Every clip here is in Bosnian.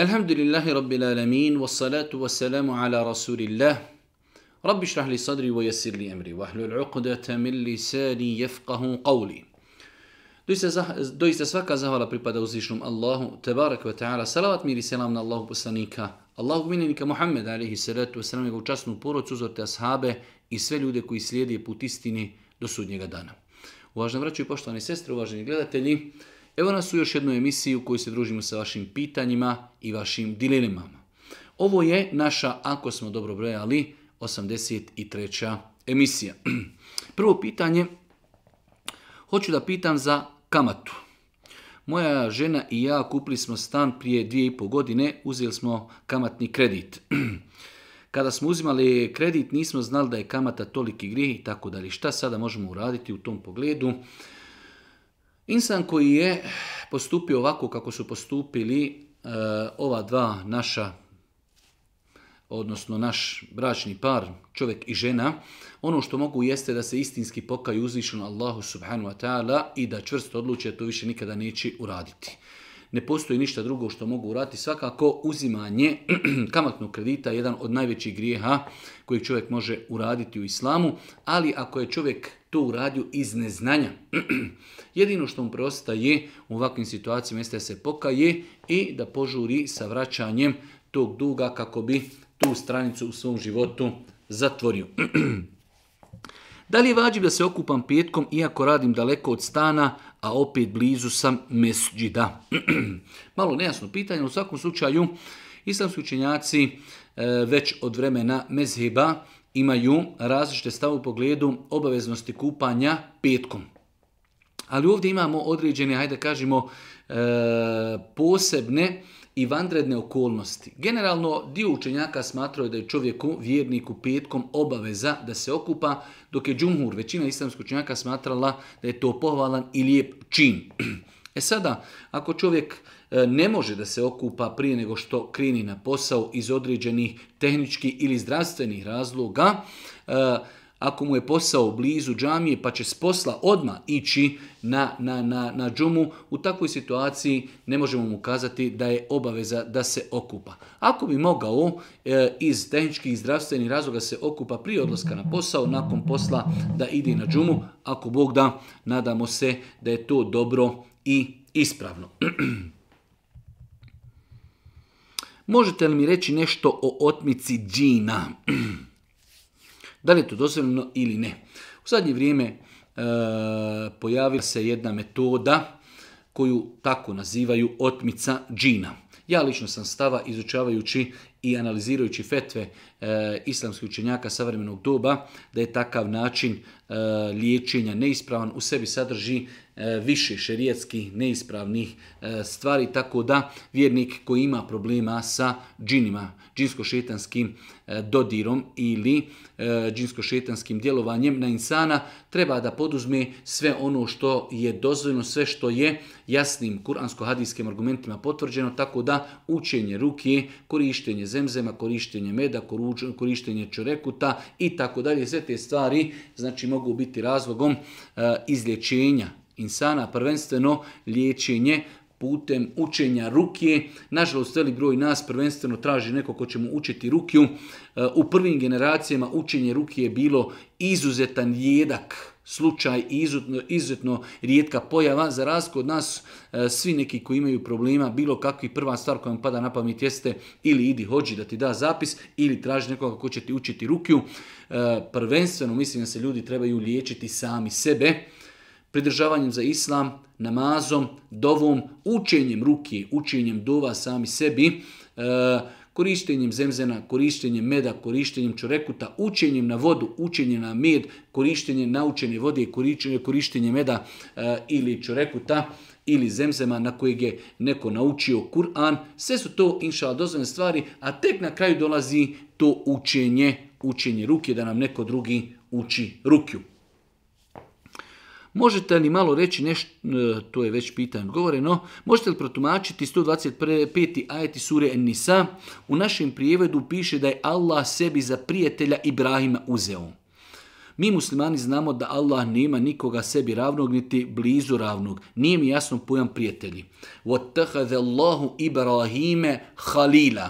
Elhamdülillahi Rabbil alemin ve salatu ve selamu ala Resulillah. Rabbi şrahli sadri ve yessir emri ve ahlul uqdata min lisani yefqahu qavli. Doista svaka zahvala pripada uzvišnom Allahu, tebarek ve ta'ala, salavat miri selam na Allahu poslanika, Allahu minenika Muhammed, alihi salatu ve selam, njegovu časnu porodcu, uzorte ashabe i sve ljude koji slijede put istini do sudnjega dana. Uvažno vraću i poštovani sestre, uvaženi gledatelji, Evo nas u još jednu emisiju u kojoj se družimo sa vašim pitanjima i vašim dilemama. Ovo je naša, ako smo dobro brojali, 83. emisija. Prvo pitanje, hoću da pitam za kamatu. Moja žena i ja kupili smo stan prije dvije i pol godine, uzeli smo kamatni kredit. Kada smo uzimali kredit nismo znali da je kamata toliki grijeh i tako dalje. Šta sada možemo uraditi u tom pogledu? Insan koji je postupio ovako kako su postupili e, ova dva naša, odnosno naš bračni par, čovjek i žena, ono što mogu jeste da se istinski pokaju uzvišeno Allahu subhanu wa ta'ala i da čvrsto odluče to više nikada neće uraditi. Ne postoji ništa drugo što mogu uraditi. Svakako uzimanje kamatnog kredita je jedan od najvećih grijeha koji čovjek može uraditi u islamu, ali ako je čovjek to uradio iz neznanja. Jedino što mu preostaje u ovakvim situacijama jeste da se pokaje i da požuri sa vraćanjem tog duga kako bi tu stranicu u svom životu zatvorio. da li je da se okupam petkom iako radim daleko od stana, a opet blizu sam mesđida? Malo nejasno pitanje, u svakom slučaju islamski učenjaci e, već od vremena mezheba imaju različite stav u pogledu obaveznosti kupanja petkom. Ali ovdje imamo određene, hajde kažemo, e, posebne i vanredne okolnosti. Generalno, dio učenjaka je da je čovjeku, vjerniku, petkom obaveza da se okupa, dok je džumhur, većina islamskih učenjaka smatrala da je to pohvalan i lijep čin. E sada, ako čovjek E, ne može da se okupa prije nego što krini na posao iz određenih tehničkih ili zdravstvenih razloga. E, ako mu je posao blizu džamije pa će s posla odma ići na, na, na, na džumu, u takvoj situaciji ne možemo mu kazati da je obaveza da se okupa. Ako bi mogao e, iz tehničkih i zdravstvenih razloga se okupa prije odlaska na posao, nakon posla da ide na džumu, ako Bog da, nadamo se da je to dobro i ispravno. Možete li mi reći nešto o otmici džina? da li je to dozvoljeno ili ne? U zadnje vrijeme e, pojavila se jedna metoda koju tako nazivaju otmica džina. Ja lično sam stava izučavajući i analizirajući fetve eh, islamskih učenjaka savremenog doba, da je takav način e, liječenja neispravan, u sebi sadrži eh, više šerijetskih neispravnih stvari, tako da vjernik koji ima problema sa džinima, džinsko-šetanskim e, dodirom ili e, džinsko-šetanskim djelovanjem na insana, treba da poduzme sve ono što je dozvoljeno, sve što je jasnim kuransko-hadijskim argumentima potvrđeno, tako da učenje ruke, korištenje zemzema, korištenje meda, korištenje čorekuta i tako dalje, sve te stvari znači mogu biti razlogom e, izlječenja insana, prvenstveno liječenje putem učenja rukije. Nažalost, veli broj nas prvenstveno traži neko ko će mu učiti rukiju. E, u prvim generacijama učenje rukije je bilo izuzetan jedak slučaj izuzetno, izuzetno rijetka pojava. Za razliku od nas, e, svi neki koji imaju problema, bilo kakvi prva stvar koja vam pada na pamet jeste ili idi hođi da ti da zapis ili traži nekoga ko će ti učiti rukiju. E, prvenstveno mislim da se ljudi trebaju liječiti sami sebe pridržavanjem za islam, namazom, dovom, učenjem ruki, učenjem dova sami sebi, e, korištenjem zemzena, korištenjem meda, korištenjem čorekuta, učenjem na vodu, učenjem na med, korištenjem naučene vode, korištenjem meda e, ili čorekuta ili zemzema na kojeg je neko naučio Kur'an. Sve su to, inša dozvane stvari, a tek na kraju dolazi to učenje, učenje ruke, da nam neko drugi uči rukju. Možete li malo reći nešto, e, to je već pitanje odgovoreno, možete li protumačiti 125. ajeti sure Nisa? U našem prijevedu piše da je Allah sebi za prijatelja Ibrahima uzeo. Mi muslimani znamo da Allah nema nikoga sebi ravnog niti blizu ravnog. Nije mi jasno pojam prijatelji. وَتَّخَذَ اللَّهُ إِبْرَاهِيمَ خَلِيلًا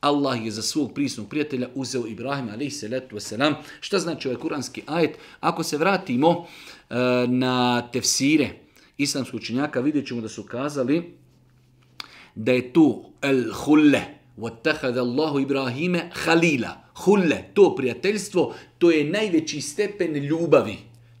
Allah je za svog prisnog prijatelja uzeo Ibrahima alaihi salatu wasalam. Šta znači ovaj kuranski ajet? Ako se vratimo E, na tefsire islamskog učenjaka vidjet ćemo da su kazali da je tu el hulle وَتَّخَذَ Allahu ibrahime halila Hulle, to prijateljstvo, to je najveći stepen ljubavi.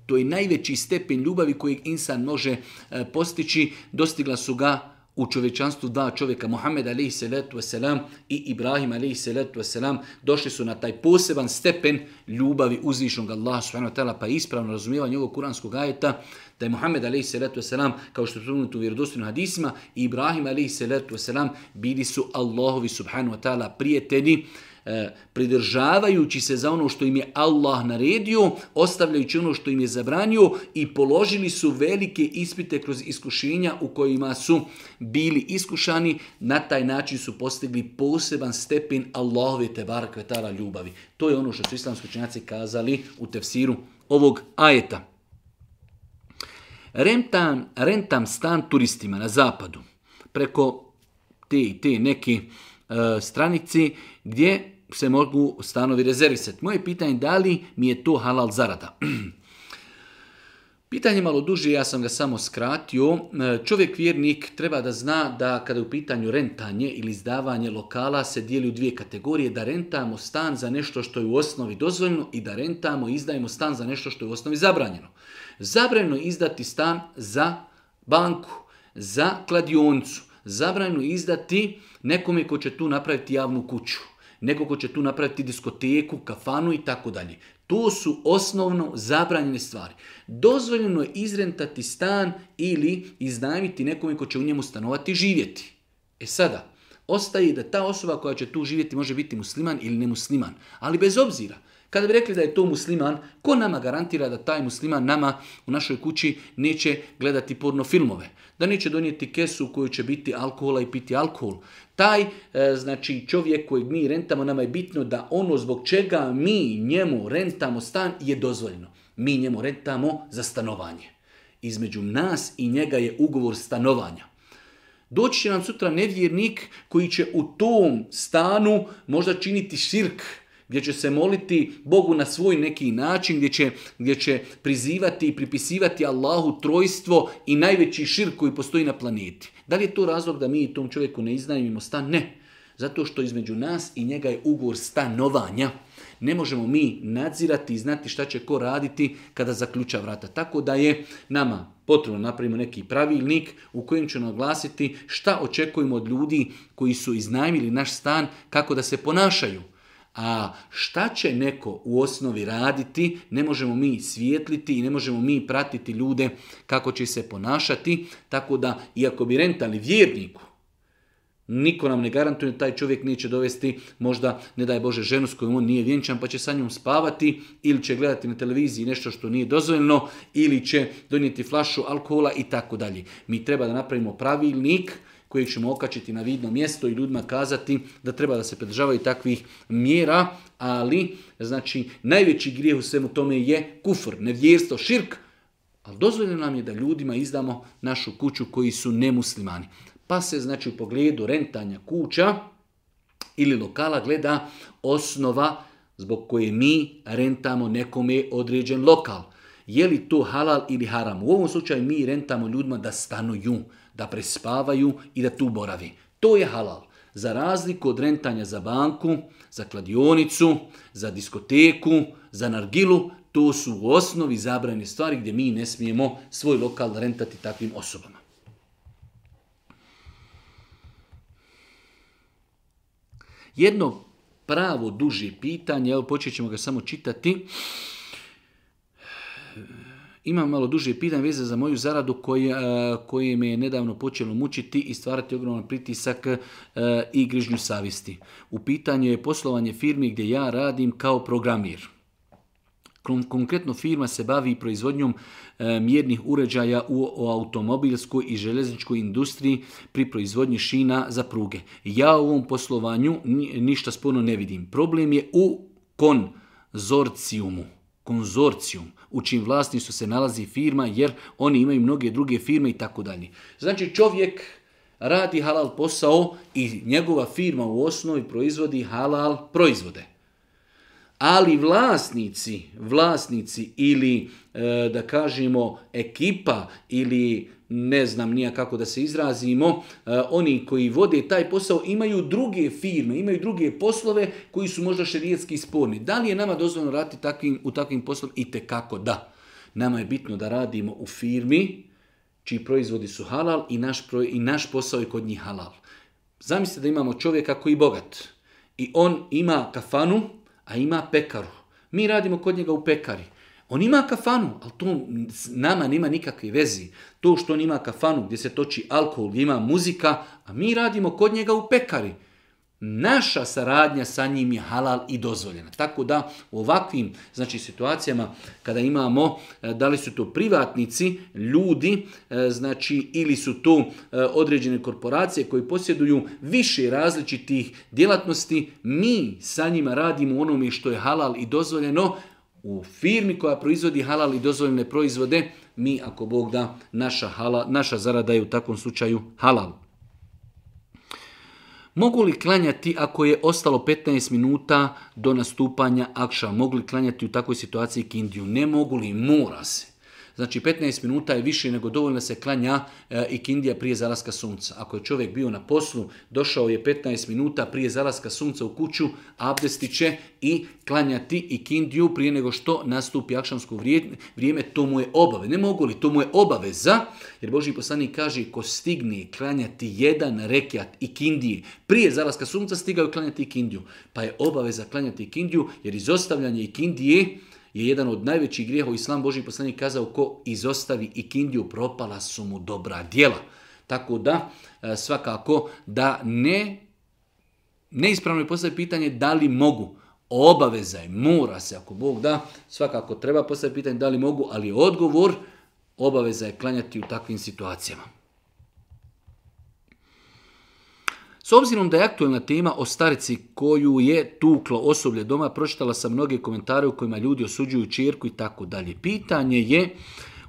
To je najveći stepen ljubavi kojeg insan može e, postići. Dostigla su ga u čovječanstvu da čovjeka Mohamed alaihi salatu wasalam i Ibrahim alaihi salatu wasalam došli su na taj poseban stepen ljubavi uzvišnog Allaha subhanahu pa ispravno razumijevanje ovog kuranskog ajeta da je Muhammed alaihi salatu wasalam kao što je spomenuto u vjerodostojnim hadisima i Ibrahim alaihi bili su Allahovi subhanahu wa prijatelji E, pridržavajući se za ono što im je Allah naredio, ostavljajući ono što im je zabranio i položili su velike ispite kroz iskušenja u kojima su bili iskušani, na taj način su postigli poseban stepin Allahove te kvetara ljubavi. To je ono što su islamski kazali u tefsiru ovog ajeta. Rentam, rentam stan turistima na zapadu preko te i te neki e, stranici gdje se mogu stanovi rezervisati. Moje pitanje je da li mi je to halal zarada? Pitanje malo duže, ja sam ga samo skratio. E, čovjek vjernik treba da zna da kada je u pitanju rentanje ili izdavanje lokala se dijeli u dvije kategorije, da rentamo stan za nešto što je u osnovi dozvoljeno i da rentamo i izdajemo stan za nešto što je u osnovi zabranjeno. Zabranjeno je izdati stan za banku, za kladioncu, zabranjeno je izdati nekome ko će tu napraviti javnu kuću. Neko ko će tu napraviti diskoteku, kafanu i tako dalje. To su osnovno zabranjene stvari. Dozvoljeno je izrentati stan ili iznajmiti nekome ko će u njemu stanovati i živjeti. E sada, ostaje da ta osoba koja će tu živjeti može biti musliman ili nemusliman. Ali bez obzira, kada bi rekli da je to musliman, ko nama garantira da taj musliman nama u našoj kući neće gledati porno filmove? Da neće donijeti kesu u kojoj će biti alkohola i piti alkohol? Taj e, znači čovjek kojeg mi rentamo, nama je bitno da ono zbog čega mi njemu rentamo stan je dozvoljeno. Mi njemu rentamo za stanovanje. Između nas i njega je ugovor stanovanja. Doći će nam sutra nevjernik koji će u tom stanu možda činiti širk, gdje će se moliti Bogu na svoj neki način, gdje će, gdje će prizivati i pripisivati Allahu trojstvo i najveći šir koji postoji na planeti. Da li je to razlog da mi tom čovjeku ne iznajmimo stan? Ne. Zato što između nas i njega je ugovor stanovanja. Ne možemo mi nadzirati i znati šta će ko raditi kada zaključa vrata. Tako da je nama potrebno napravimo neki pravilnik u kojem ćemo naglasiti šta očekujemo od ljudi koji su iznajmili naš stan, kako da se ponašaju. A šta će neko u osnovi raditi, ne možemo mi svijetliti i ne možemo mi pratiti ljude kako će se ponašati, tako da iako bi rentali vjerniku, niko nam ne garantuje taj čovjek neće dovesti možda, ne daj Bože, ženu s kojom on nije vjenčan pa će sa njom spavati ili će gledati na televiziji nešto što nije dozvoljeno ili će donijeti flašu alkohola i tako dalje. Mi treba da napravimo pravilnik kojeg ćemo okačiti na vidno mjesto i ljudima kazati da treba da se predržavaju takvih mjera, ali znači najveći grijeh u svemu tome je kufr, nevjerstvo, širk, ali dozvoljeno nam je da ljudima izdamo našu kuću koji su nemuslimani. Pa se znači u pogledu rentanja kuća ili lokala gleda osnova zbog koje mi rentamo nekome određen lokal. Je li to halal ili haram? U ovom slučaju mi rentamo ljudima da stanuju da prespavaju i da tu boravi. To je halal. Za razliku od rentanja za banku, za kladionicu, za diskoteku, za nargilu, to su u osnovi zabrane stvari gdje mi ne smijemo svoj lokal rentati takvim osobama. Jedno pravo duže pitanje, evo počet ćemo ga samo čitati, imam malo duže pitanje veze za moju zaradu e, koje, me je nedavno počelo mučiti i stvarati ogroman pritisak e, i grižnju savjesti. U pitanju je poslovanje firmi gdje ja radim kao programir. Konkretno firma se bavi proizvodnjom e, mjernih uređaja u automobilskoj i železničkoj industriji pri proizvodnji šina za pruge. Ja u ovom poslovanju ništa sporno ne vidim. Problem je u konzorcijumu. Konzorcijum u čim vlasništvu se nalazi firma jer oni imaju mnoge druge firme i tako dalje. Znači čovjek radi halal posao i njegova firma u osnovi proizvodi halal proizvode ali vlasnici, vlasnici ili e, da kažemo ekipa ili ne znam nija kako da se izrazimo, e, oni koji vode taj posao imaju druge firme, imaju druge poslove koji su možda šerijetski sporni. Da li je nama dozvoljeno raditi takvim, u takvim poslovima? I kako da. Nama je bitno da radimo u firmi čiji proizvodi su halal i naš, i naš posao je kod njih halal. Zamislite da imamo čovjeka koji je bogat i on ima kafanu, a ima pekaru. Mi radimo kod njega u pekari. On ima kafanu, ali to nama nema nikakve vezi. To što on ima kafanu gdje se toči alkohol, gdje ima muzika, a mi radimo kod njega u pekari naša saradnja sa njim je halal i dozvoljena. Tako da u ovakvim znači, situacijama kada imamo, e, da li su to privatnici, ljudi, e, znači ili su to e, određene korporacije koji posjeduju više različitih djelatnosti, mi sa njima radimo onome što je halal i dozvoljeno, u firmi koja proizvodi halal i dozvoljene proizvode, mi ako Bog da, naša, hala, naša zarada je u takvom slučaju halal. Mogu li klanjati ako je ostalo 15 minuta do nastupanja akša? Mogu li klanjati u takvoj situaciji kindiju? Ne mogu li, mora se. Znači 15 minuta je više nego dovoljno se klanja eh, i kindija prije zalaska sunca. Ako je čovjek bio na poslu, došao je 15 minuta prije zalaska sunca u kuću, abdesti će i klanjati i kindiju prije nego što nastupi akšamsko vrijeme, to mu je obave. Ne mogu li, to mu je obaveza, jer Boži poslanik kaže ko stigne klanjati jedan rekjat i kindije prije zalaska sunca, stigao je klanjati i kindiju. Pa je obaveza klanjati i kindiju, jer izostavljanje i kindije je jedan od najvećih grijeha u islamu Boži poslanik kazao ko izostavi ikindiju propala su mu dobra djela. Tako da e, svakako da ne neispravno je postaviti pitanje da li mogu. Obaveza je, mora se, ako Bog da, svakako treba postaviti pitanje da li mogu, ali odgovor obaveza je klanjati u takvim situacijama. S obzirom da je aktualna tema o starici koju je tuklo osoblje doma, pročitala sam mnoge komentare u kojima ljudi osuđuju čirku i tako dalje. Pitanje je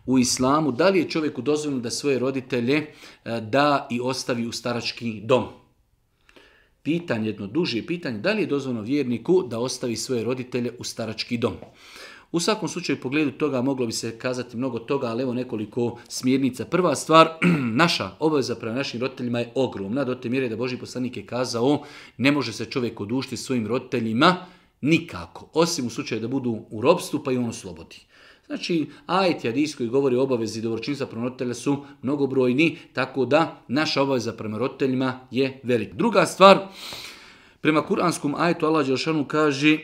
u islamu da li je čovjeku dozvoljeno da svoje roditelje e, da i ostavi u starački dom. Pitanje jedno duže pitanje, da li je dozvoljeno vjerniku da ostavi svoje roditelje u starački dom. U svakom slučaju pogledu toga moglo bi se kazati mnogo toga, ali evo nekoliko smjernica. Prva stvar, naša obaveza prema našim roditeljima je ogromna, do te mjere da Boži poslanik je kazao ne može se čovjek odušti svojim roditeljima nikako, osim u slučaju da budu u robstvu pa i on slobodi. Znači, ajet hadis koji govori o obavezi dobročinstva prema roditelja su mnogobrojni, tako da naša obaveza prema roditeljima je velika. Druga stvar, prema kuranskom ajetu Allah Đelšanu kaže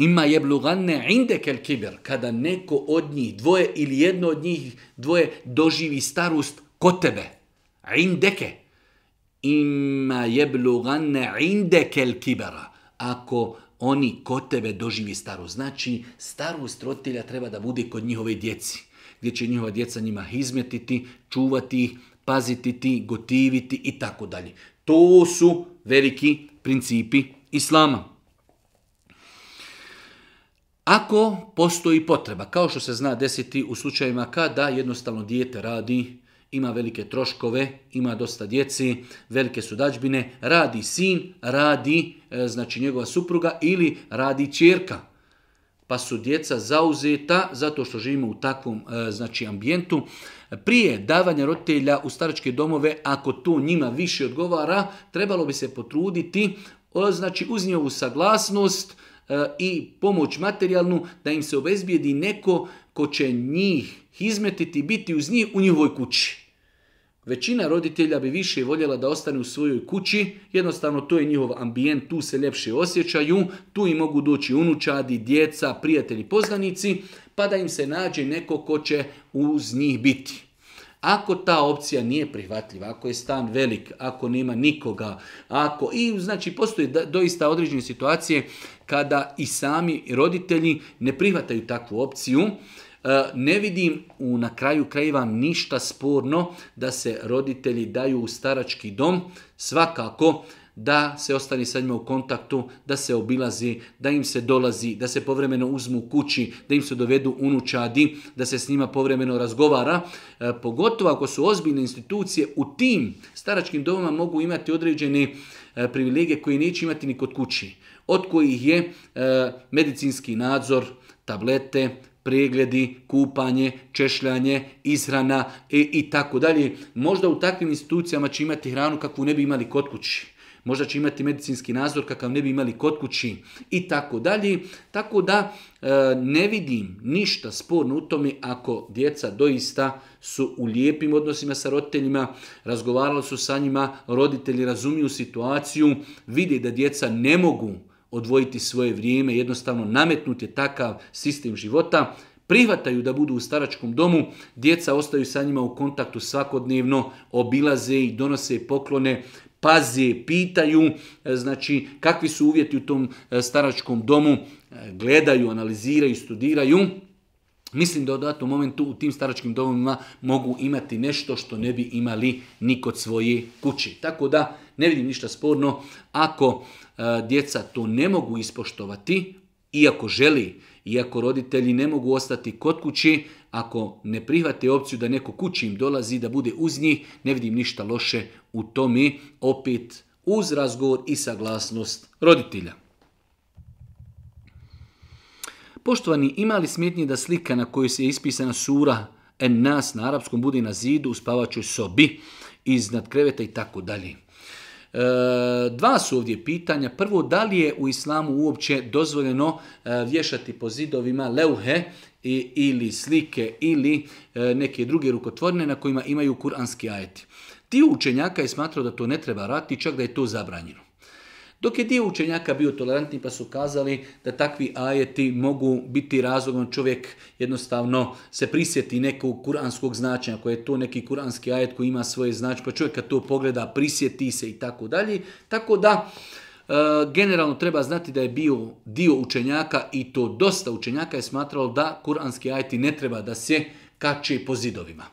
ima jebluganne indekel kiber, kada neko od njih, dvoje ili jedno od njih dvoje doživi starost kod tebe. Indeke. Ima jebluganne indekel kibera. Ako oni kod tebe doživi starost. Znači, starost rotilja treba da bude kod njihove djeci. Gdje će njihova djeca njima izmetiti, čuvati ih, paziti ti, gotiviti i tako dalje. To su veliki principi Islama. Ako postoji potreba, kao što se zna desiti u slučajevima kada jednostavno dijete radi, ima velike troškove, ima dosta djeci, velike su dađbine, radi sin, radi e, znači njegova supruga ili radi čerka. Pa su djeca zauzeta zato što živimo u takvom e, znači ambijentu. Prije davanja roditelja u staračke domove, ako to njima više odgovara, trebalo bi se potruditi, znači uz njegovu saglasnost, E, i pomoć materijalnu da im se obezbijedi neko ko će njih izmetiti, biti uz njih u njihovoj kući. Većina roditelja bi više voljela da ostane u svojoj kući, jednostavno to je njihov ambijent, tu se ljepše osjećaju, tu i mogu doći unučadi, djeca, prijatelji, poznanici, pa da im se nađe neko ko će uz njih biti. Ako ta opcija nije prihvatljiva, ako je stan velik, ako nema nikoga, ako i znači postoje doista određene situacije kada i sami roditelji ne prihvataju takvu opciju, e, ne vidim u, na kraju krajeva ništa sporno da se roditelji daju u starački dom. Svakako, da se ostani sa njima u kontaktu, da se obilazi, da im se dolazi, da se povremeno uzmu kući, da im se dovedu unučadi, da se s njima povremeno razgovara. E, pogotovo ako su ozbiljne institucije u tim staračkim domama mogu imati određene e, privilegije koje neće imati ni kod kući, od kojih je e, medicinski nadzor, tablete, pregledi, kupanje, češljanje, izrana i, i tako dalje. Možda u takvim institucijama će imati hranu kakvu ne bi imali kod kući možda će imati medicinski nadzor kakav ne bi imali kod kući i tako dalje. Tako da e, ne vidim ništa sporno u tome ako djeca doista su u lijepim odnosima sa roditeljima, razgovarali su sa njima, roditelji razumiju situaciju, vide da djeca ne mogu odvojiti svoje vrijeme, jednostavno nametnut je takav sistem života, prihvataju da budu u staračkom domu, djeca ostaju sa njima u kontaktu svakodnevno, obilaze i donose poklone, paze, pitaju, e, znači kakvi su uvjeti u tom e, staračkom domu, e, gledaju, analiziraju, studiraju. Mislim da u datom momentu u tim staračkim domovima mogu imati nešto što ne bi imali ni kod svoje kuće. Tako da ne vidim ništa sporno ako djeca to ne mogu ispoštovati, iako želi, iako roditelji ne mogu ostati kod kuće, ako ne prihvate opciju da neko kući im dolazi, da bude uz njih, ne vidim ništa loše u tome, opet uz razgovor i saglasnost roditelja. Poštovani, ima li smetnje da slika na kojoj se je ispisana sura en nas na arapskom bude na zidu u spavačoj sobi, iznad kreveta i tako dalje? E, dva su ovdje pitanja. Prvo, da li je u islamu uopće dozvoljeno e, vješati po zidovima leuhe ili slike ili e, neke druge rukotvorne na kojima imaju kuranski ajeti. Ti učenjaka je smatrao da to ne treba raditi, čak da je to zabranjeno. Dok je dio učenjaka bio tolerantni pa su kazali da takvi ajeti mogu biti razlogom čovjek jednostavno se prisjeti nekog kuranskog značenja, koje je to neki kuranski ajet koji ima svoje značenje, pa čovjek kad to pogleda prisjeti se i tako dalje. Tako da E, generalno treba znati da je bio dio učenjaka i to dosta učenjaka je smatralo da kuranski ajti ne treba da se kače po zidovima.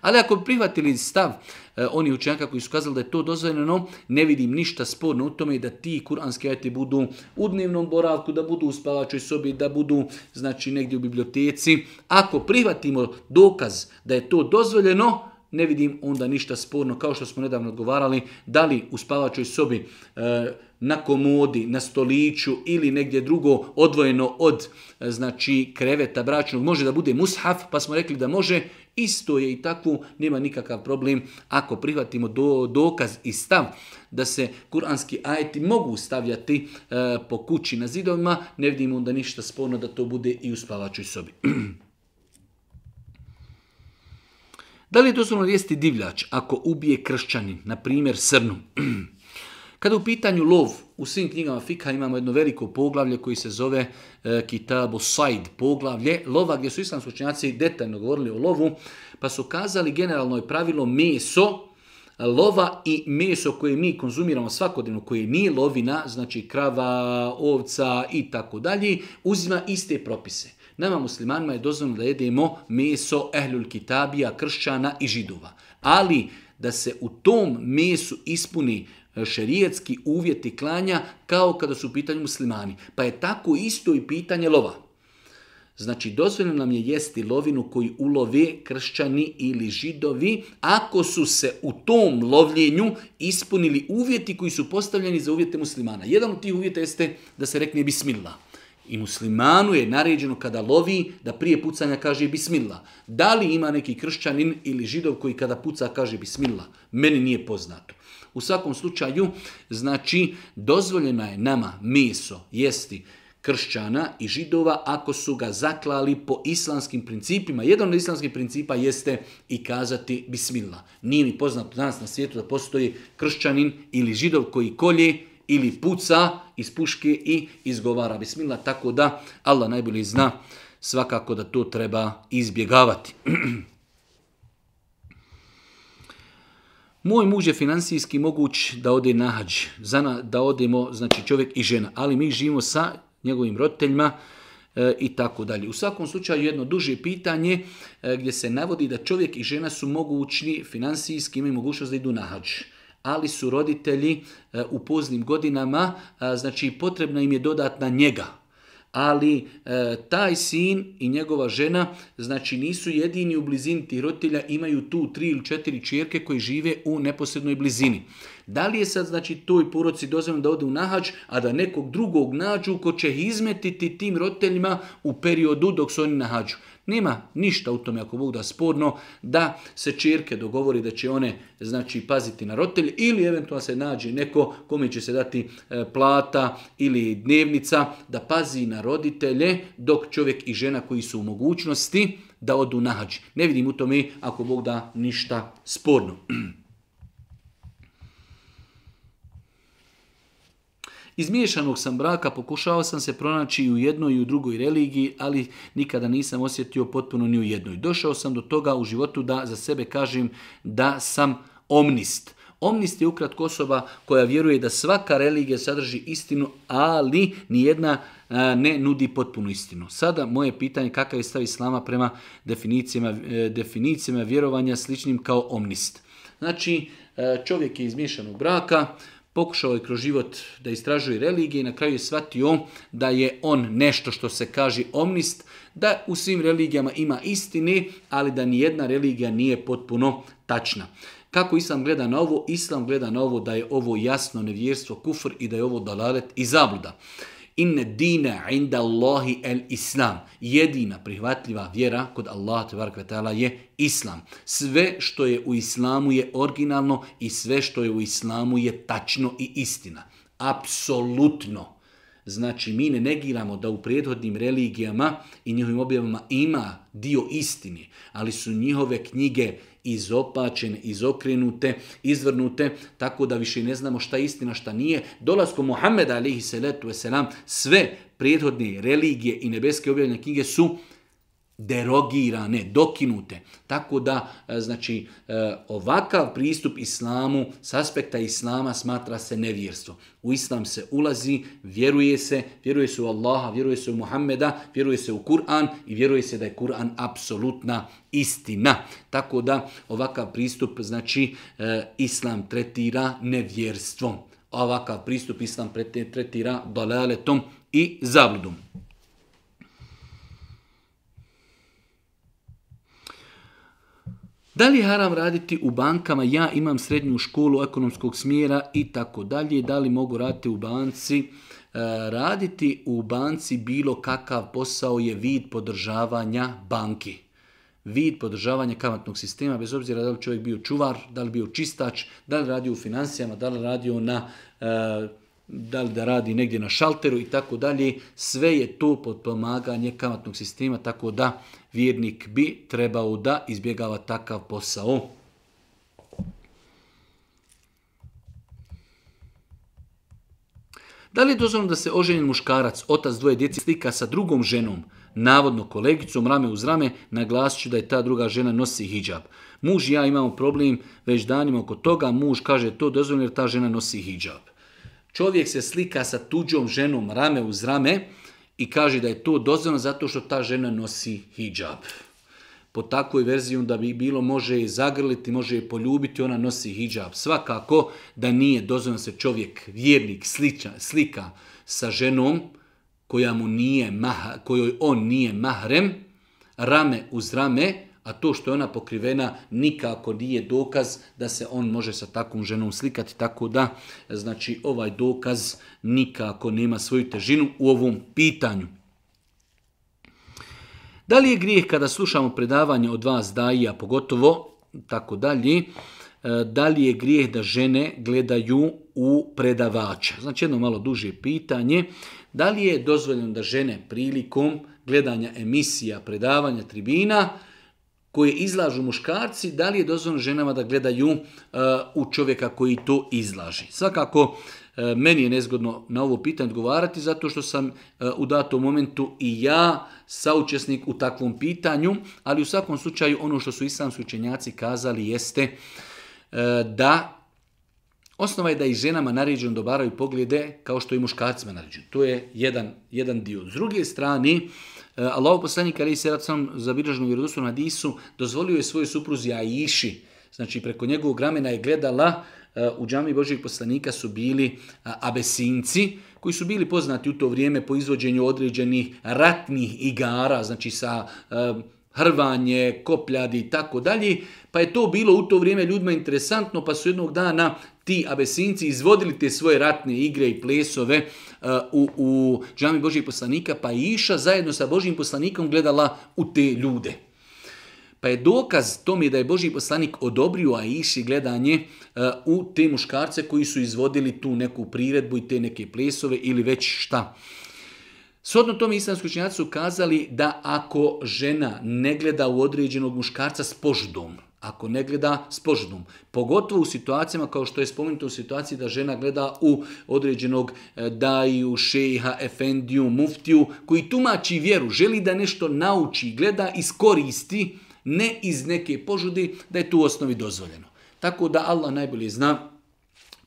Ali ako prihvatili stav e, oni učenjaka koji su kazali da je to dozvoljeno, ne vidim ništa sporno u tome da ti kuranski ajeti budu u dnevnom boravku, da budu u spavačoj sobi, da budu znači negdje u biblioteci. Ako prihvatimo dokaz da je to dozvoljeno, ne vidim onda ništa sporno, kao što smo nedavno odgovarali, da li u spavačoj sobi, e, na komodi, na stoliću ili negdje drugo, odvojeno od e, znači kreveta bračnog, može da bude mushaf, pa smo rekli da može, isto je i takvu, nema nikakav problem ako prihvatimo dokaz i stav da se kuranski ajeti mogu stavljati e, po kući na zidovima, ne vidimo onda ništa sporno da to bude i u spavačoj sobi. Da li je dozvoljno jesti divljač ako ubije kršćanin, na primjer srnu? Kada u pitanju lov, u svim knjigama Fika imamo jedno veliko poglavlje koji se zove e, Kitabo poglavlje, lova gdje su islam učenjaci detaljno govorili o lovu, pa su kazali generalno je pravilo meso, lova i meso koje mi konzumiramo svakodnevno, koje nije lovina, znači krava, ovca i tako dalje, uzima iste propise. Nama muslimanima je dozvoljeno da jedemo meso ehlul kitabija, kršćana i židova. Ali da se u tom mesu ispuni e, šerijetski uvjeti klanja kao kada su u pitanju muslimani. Pa je tako isto i pitanje lova. Znači, dozvoljeno nam je jesti lovinu koju ulove kršćani ili židovi ako su se u tom lovljenju ispunili uvjeti koji su postavljeni za uvjete muslimana. Jedan od tih uvjeta jeste da se rekne bismillah. I muslimanu je naređeno kada lovi da prije pucanja kaže bismillah. Da li ima neki kršćanin ili židov koji kada puca kaže bismillah? Meni nije poznato. U svakom slučaju, znači, dozvoljena je nama meso jesti kršćana i židova ako su ga zaklali po islamskim principima. Jedan od islamskih principa jeste i kazati bismillah. Nije mi poznato danas na svijetu da postoji kršćanin ili židov koji kolje ili puca iz puške i izgovara bismillah, tako da Allah najbolje zna svakako da to treba izbjegavati. Moj muž je financijski moguć da ode na hađ, da odemo znači čovjek i žena, ali mi živimo sa njegovim roditeljima e, i tako dalje. U svakom slučaju jedno duže pitanje e, gdje se navodi da čovjek i žena su mogućni financijski imaju mogućnost da idu na ali su roditelji e, u poznim godinama, e, znači potrebna im je dodatna njega. Ali e, taj sin i njegova žena, znači nisu jedini u blizini tih roditelja, imaju tu tri ili četiri čirke koji žive u neposrednoj blizini. Da li je sad znači toj poroci dozvoljeno da ode u a da nekog drugog nađu ko će izmetiti tim roditeljima u periodu dok su oni nahađu? Nema ništa u tome, ako Bog da sporno, da se čirke dogovori da će one znači paziti na roditelje ili eventualno se nađe neko kome će se dati e, plata ili dnevnica da pazi na roditelje dok čovjek i žena koji su u mogućnosti da odu nahađi. Ne vidim u tome, ako Bog da, ništa sporno. Iz miješanog sam braka pokušao sam se pronaći i u jednoj i u drugoj religiji, ali nikada nisam osjetio potpuno ni u jednoj. Došao sam do toga u životu da za sebe kažem da sam omnist. Omnist je ukratko osoba koja vjeruje da svaka religija sadrži istinu, ali jedna ne nudi potpunu istinu. Sada moje pitanje kakav je stav islama prema definicijama, e, definicijama vjerovanja sličnim kao omnist. Znači, e, čovjek je izmišljenog braka, Pokušao je kroz život da istražuje religije i na kraju je shvatio da je on nešto što se kaže omnist, da u svim religijama ima istine, ali da ni jedna religija nije potpuno tačna. Kako Islam gleda na ovo? Islam gleda na ovo da je ovo jasno nevjerstvo, kufr i da je ovo dalalet i zabluda. Inne dina inda Allahi el Islam. Jedina prihvatljiva vjera kod Allaha tebara je Islam. Sve što je u Islamu je originalno i sve što je u Islamu je tačno i istina. Apsolutno. Znači, mi ne negiramo da u prethodnim religijama i njihovim objavama ima dio istine, ali su njihove knjige izopačene, izokrenute, izvrnute, tako da više ne znamo šta je istina, šta nije. Dolaskom Muhammeda, alihi salatu wasalam, sve prijedhodne religije i nebeske objavljene knjige su derogirane, dokinute. Tako da, e, znači, e, ovakav pristup islamu, s aspekta islama smatra se nevjerstvo. U islam se ulazi, vjeruje se, vjeruje se u Allaha, vjeruje se u Muhammeda, vjeruje se u Kur'an i vjeruje se da je Kur'an apsolutna istina. Tako da, ovakav pristup, znači, e, islam tretira nevjerstvom. Ovakav pristup islam tretira dalaletom i zabludom. Da li je haram raditi u bankama? Ja imam srednju školu ekonomskog smjera i tako dalje. Da li mogu raditi u banci? E, raditi u banci bilo kakav posao je vid podržavanja banki. Vid podržavanja kamatnog sistema, bez obzira da li čovjek bio čuvar, da li bio čistač, da li radio u financijama, da li radio na e, da li da radi negdje na šalteru i tako dalje, sve je to potpomaganje kamatnog sistema, tako da vjernik bi trebao da izbjegava takav posao. Da li je dozvoljeno da se oženjen muškarac, otac dvoje djeci, slika sa drugom ženom, navodno kolegicom, rame uz rame, naglasit da je ta druga žena nosi hijab. Muž i ja imamo problem već danima oko toga, muž kaže to dozvoljeno jer ta žena nosi hijab. Čovjek se slika sa tuđom ženom rame uz rame i kaže da je to dozvoljeno zato što ta žena nosi hijab. Po takvoj verziji da bi bilo može je zagrliti, može je poljubiti, ona nosi hijab. Svakako da nije dozvoljeno se čovjek, vjernik, slika sa ženom koja mu nije maha, kojoj on nije mahrem, rame uz rame, a to što je ona pokrivena nikako nije dokaz da se on može sa takvom ženom slikati, tako da znači ovaj dokaz nikako nema svoju težinu u ovom pitanju. Da li je grijeh kada slušamo predavanje od vas a pogotovo tako dalje, e, da li je grijeh da žene gledaju u predavača? Znači jedno malo duže pitanje. Da li je dozvoljeno da žene prilikom gledanja emisija, predavanja, tribina, koje izlažu muškarci, da li je dozvoljeno ženama da gledaju e, u čovjeka koji to izlaži. Svakako, e, meni je nezgodno na ovo pitanje odgovarati, zato što sam e, u datom momentu i ja saučesnik u takvom pitanju, ali u svakom slučaju ono što su islamski učenjaci kazali jeste da Osnova je da i ženama naređeno dobaraju poglede kao što i muškarcima naređeno. To je jedan, jedan dio. S druge strane, E, Allah poslanik ali se sam zabilježeno na disu dozvolio je svojoj supruzi Aiši, znači preko njegovog ramena je gledala e, u džami Božih poslanika su bili abesinci koji su bili poznati u to vrijeme po izvođenju određenih ratnih igara, znači sa e, hrvanje, kopljadi i tako dalje. Pa je to bilo u to vrijeme ljudima interesantno, pa su jednog dana ti abesinci izvodili te svoje ratne igre i plesove uh, u, u džami Božijeg poslanika, pa je iša zajedno sa Božim poslanikom gledala u te ljude. Pa je dokaz tome da je Božji poslanik odobrio Iši gledanje uh, u te muškarce koji su izvodili tu neku priredbu i te neke plesove ili već šta. sodno tome islamski učinjaci su kazali da ako žena ne gleda u određenog muškarca s poždom, ako ne gleda s požudom. Pogotovo u situacijama kao što je spomenuto u situaciji da žena gleda u određenog e, daju, šeha, efendiju, muftiju, koji tumači vjeru, želi da nešto nauči, gleda, iskoristi, ne iz neke požudi, da je tu u osnovi dozvoljeno. Tako da Allah najbolje zna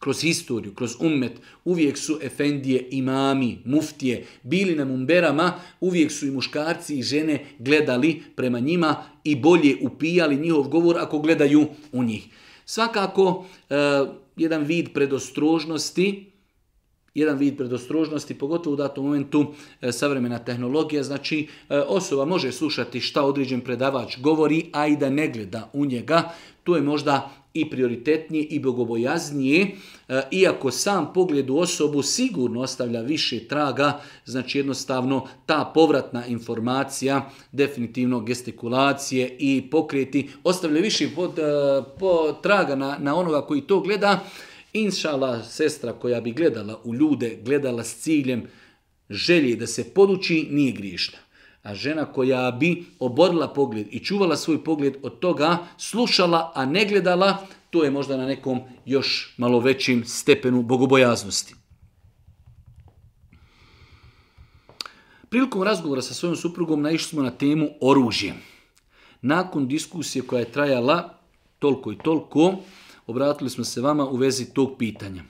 kroz historiju, kroz ummet, uvijek su efendije, imami, muftije, bili na mumberama, uvijek su i muškarci i žene gledali prema njima i bolje upijali njihov govor ako gledaju u njih. Svakako, e, jedan vid predostrožnosti, jedan vid predostrožnosti, pogotovo u datom momentu e, savremena tehnologija, znači e, osoba može slušati šta određen predavač govori, a i da ne gleda u njega, to je možda i prioritetnije i bogobojaznije, e, iako sam pogled u osobu sigurno ostavlja više traga, znači jednostavno ta povratna informacija, definitivno gestikulacije i pokreti, ostavlja više e, traga na, na onoga koji to gleda. Inšala sestra koja bi gledala u ljude, gledala s ciljem želje da se poduči, nije griješna. A žena koja bi oborila pogled i čuvala svoj pogled od toga, slušala, a ne gledala, to je možda na nekom još malo većim stepenu bogobojaznosti. Prilikom razgovora sa svojom suprugom naišli smo na temu oružje. Nakon diskusije koja je trajala toliko i toliko, obratili smo se vama u vezi tog pitanja.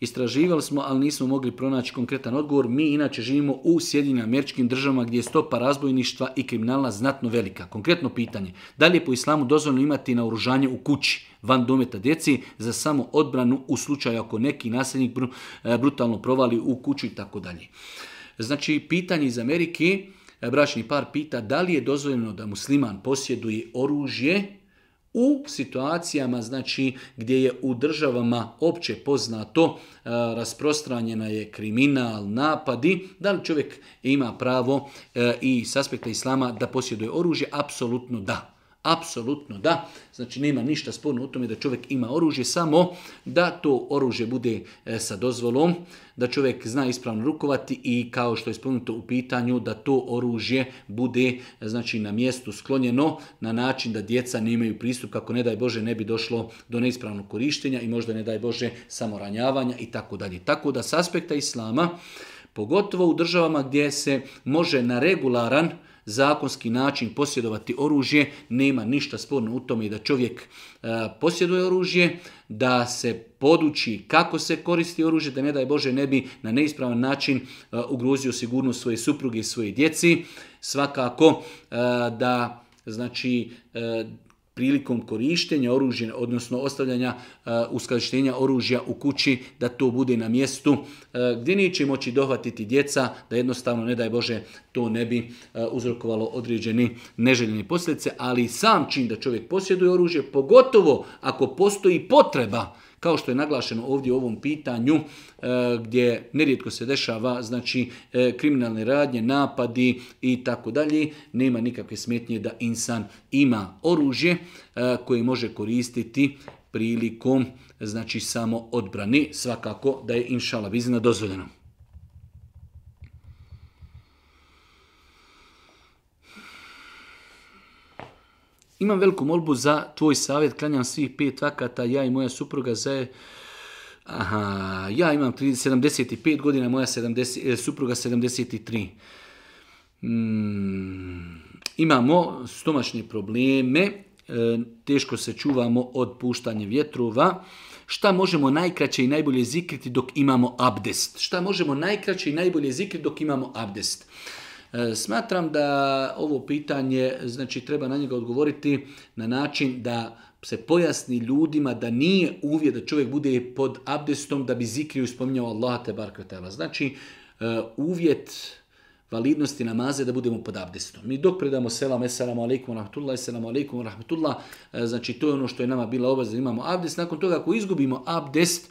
Istraživali smo, ali nismo mogli pronaći konkretan odgovor. Mi inače živimo u Sjedinim američkim državama gdje je stopa razbojništva i kriminala znatno velika. Konkretno pitanje, da li je po islamu dozvoljno imati naoružanje u kući van dometa djeci za samo odbranu u slučaju ako neki nasljednik e, brutalno provali u kuću i tako dalje. Znači, pitanje iz Amerike, e, bračni par pita da li je dozvoljeno da musliman posjeduje oružje u situacijama znači gdje je u državama opće poznato e, rasprostranjena je kriminal, napadi, da li čovjek ima pravo e, i s aspekta islama da posjeduje oružje? Apsolutno da. Apsolutno da. Znači nema ništa sporno u tome da čovjek ima oružje, samo da to oružje bude e, sa dozvolom, da čovjek zna ispravno rukovati i kao što je spomenuto u pitanju da to oružje bude e, znači na mjestu sklonjeno na način da djeca nemaju pristup kako ne daj Bože ne bi došlo do neispravnog korištenja i možda ne daj Bože samoranjavanja i tako dalje. Tako da s aspekta islama pogotovo u državama gdje se može na regularan zakonski način posjedovati oružje, nema ništa sporno u tome da čovjek e, posjeduje oružje, da se poduči kako se koristi oružje, da ne daj Bože ne bi na neispravan način e, ugrozio sigurnost svoje supruge i svoje djeci. Svakako e, da znači e, prilikom korištenja oružja, odnosno ostavljanja e, uskladištenja oružja u kući, da to bude na mjestu e, gdje neće moći dohvatiti djeca, da jednostavno, ne daj Bože, to ne bi e, uzrokovalo određeni neželjeni posljedice, ali sam čin da čovjek posjeduje oružje, pogotovo ako postoji potreba kao što je naglašeno ovdje u ovom pitanju, e, gdje nerijetko se dešava znači e, kriminalne radnje, napadi i tako dalje, nema nikakve smetnje da insan ima oružje e, koje može koristiti prilikom znači samo odbrani, svakako da je inšala vizina dozvoljeno. Imam veliku molbu za tvoj savjet, klanjam svih pet vakata, ja i moja supruga za... Aha, ja imam 75 godina, moja e, supruga 73. Mm, imamo stomačne probleme, e, teško se čuvamo od puštanja vjetrova. Šta možemo najkraće i najbolje zikriti dok imamo abdest? Šta možemo najkraće i najbolje zikriti dok imamo abdest? E, smatram da ovo pitanje, znači treba na njega odgovoriti na način da se pojasni ljudima da nije uvjet da čovjek bude pod abdestom da bi zikriju spominjao Allah te Znači, e, uvjet validnosti namaze da budemo pod abdestom. Mi dok predamo selam, eselamu alaikum, rahmatullah, eselamu alaikum, rahmatullah, znači to je ono što je nama bila obaveza, imamo abdest. Nakon toga ako izgubimo abdest, e,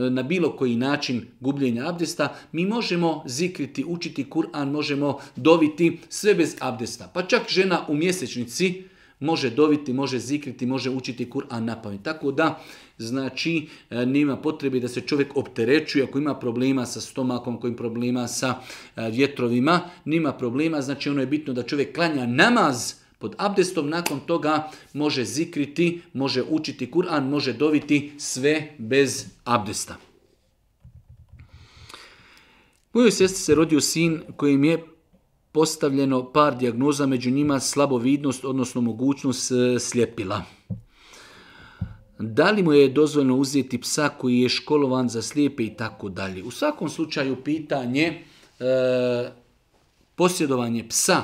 na bilo koji način gubljenja abdesta, mi možemo zikriti, učiti Kur'an, možemo doviti sve bez abdesta. Pa čak žena u mjesečnici, može dobiti, može zikriti, može učiti Kur'an na pamet. Tako da, znači, e, nema potrebe da se čovjek opterećuje ako ima problema sa stomakom, ako ima problema sa e, vjetrovima, nema problema, znači ono je bitno da čovjek klanja namaz, pod abdestom, nakon toga može zikriti, može učiti Kur'an, može doviti sve bez abdesta. Mojoj sestri se rodio sin kojim je postavljeno par dijagnoza, među njima slabovidnost, odnosno mogućnost e, slijepila. Da li mu je dozvoljno uzeti psa koji je školovan za slijepe i tako dalje? U svakom slučaju pitanje e, posjedovanje psa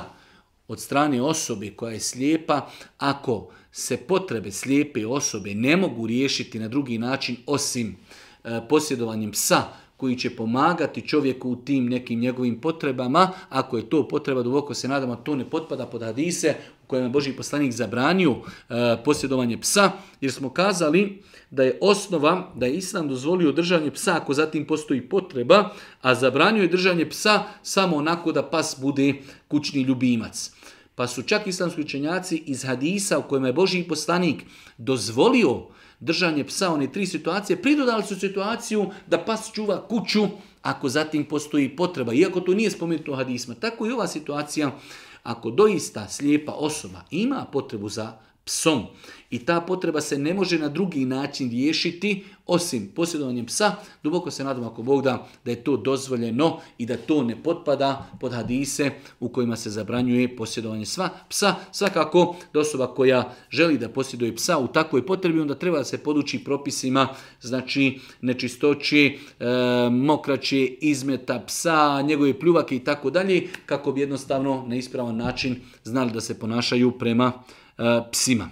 od strane osobe koja je slijepa, ako se potrebe slijepe osobe ne mogu riješiti na drugi način osim e, posjedovanjem psa koji će pomagati čovjeku u tim nekim njegovim potrebama, ako je to potreba, duboko se nadamo, to ne potpada pod hadise u kojem je Boži poslanik zabranio e, posjedovanje psa, jer smo kazali da je osnova, da je Islam dozvolio držanje psa ako zatim postoji potreba, a zabranio je držanje psa samo onako da pas bude kućni ljubimac. Pa su čak islamski učenjaci iz hadisa u kojem je Boži poslanik dozvolio držanje psa, one tri situacije, pridodali su situaciju da pas čuva kuću ako zatim postoji potreba, iako to nije spomenuto u hadisma. Tako i ova situacija, ako doista slijepa osoba ima potrebu za psom. I ta potreba se ne može na drugi način riješiti osim posjedovanjem psa. Duboko se nadam ako Bog da, da je to dozvoljeno i da to ne potpada pod hadise u kojima se zabranjuje posjedovanje sva psa. Svakako da osoba koja želi da posjeduje psa u takvoj potrebi onda treba da se poduči propisima znači nečistoći, e, mokraće, izmeta psa, njegove pljuvake i tako dalje kako bi jednostavno na ispravan način znali da se ponašaju prema E, psima.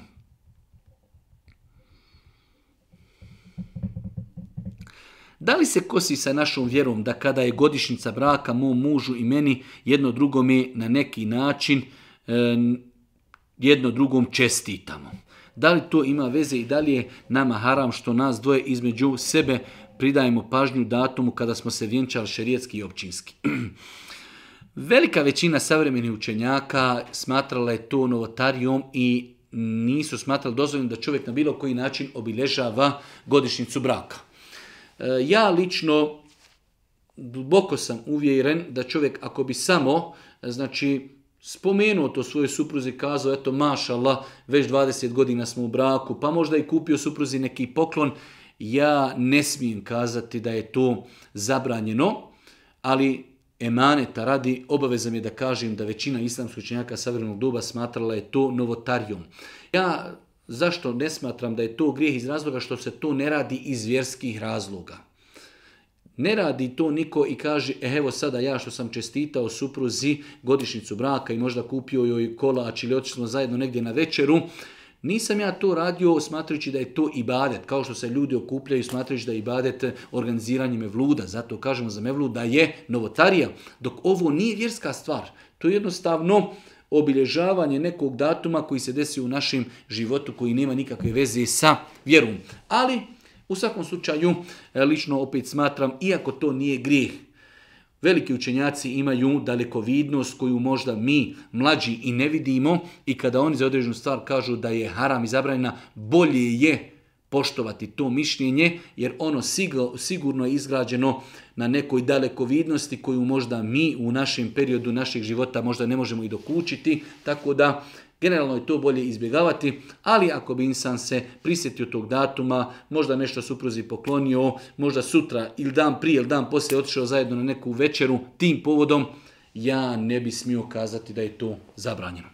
Da li se kosi sa našom vjerom da kada je godišnjica braka mom mužu i meni jedno drugome na neki način e, jedno drugom čestitamo? Da li to ima veze i da li je nama haram što nas dvoje između sebe pridajemo pažnju datumu kada smo se vjenčali šerijetski i općinski? Velika većina savremenih učenjaka smatrala je to novotarijom i nisu smatrali dozvoljeno da čovjek na bilo koji način obilježava godišnjicu braka. E, ja lično duboko sam uvjeren da čovjek ako bi samo e, znači spomenuo to svojoj supruzi, kazao, eto, mašala, već 20 godina smo u braku, pa možda i kupio supruzi neki poklon, ja ne smijem kazati da je to zabranjeno, ali emaneta radi, obavezam je da kažem da većina islamskih činjaka savrvenog doba smatrala je to novotarijom. Ja zašto ne smatram da je to grijeh iz razloga što se to ne radi iz vjerskih razloga. Ne radi to niko i kaže, e, evo sada ja što sam čestitao supruzi godišnicu braka i možda kupio joj kolač ili otišli zajedno negdje na večeru, nisam ja to radio smatrajući da je to ibadet, kao što se ljudi okupljaju smatrajući da je ibadet organiziranje mevluda. Zato kažemo za mevlud da je novotarija, dok ovo nije vjerska stvar. To je jednostavno obilježavanje nekog datuma koji se desi u našem životu, koji nema nikakve veze sa vjerom. Ali, u svakom slučaju, e, lično opet smatram, iako to nije grijeh, Veliki učenjaci imaju dalekovidnost koju možda mi, mlađi, i ne vidimo i kada oni za određenu stvar kažu da je haram i bolje je poštovati to mišljenje jer ono sigurno je izgrađeno na nekoj dalekovidnosti koju možda mi u našem periodu našeg života možda ne možemo i dokučiti, tako da Generalno je to bolje izbjegavati, ali ako bi insan se prisjetio tog datuma, možda nešto supruzi poklonio, možda sutra ili dan prije ili dan poslije otišao zajedno na neku večeru tim povodom, ja ne bi smio kazati da je to zabranjeno.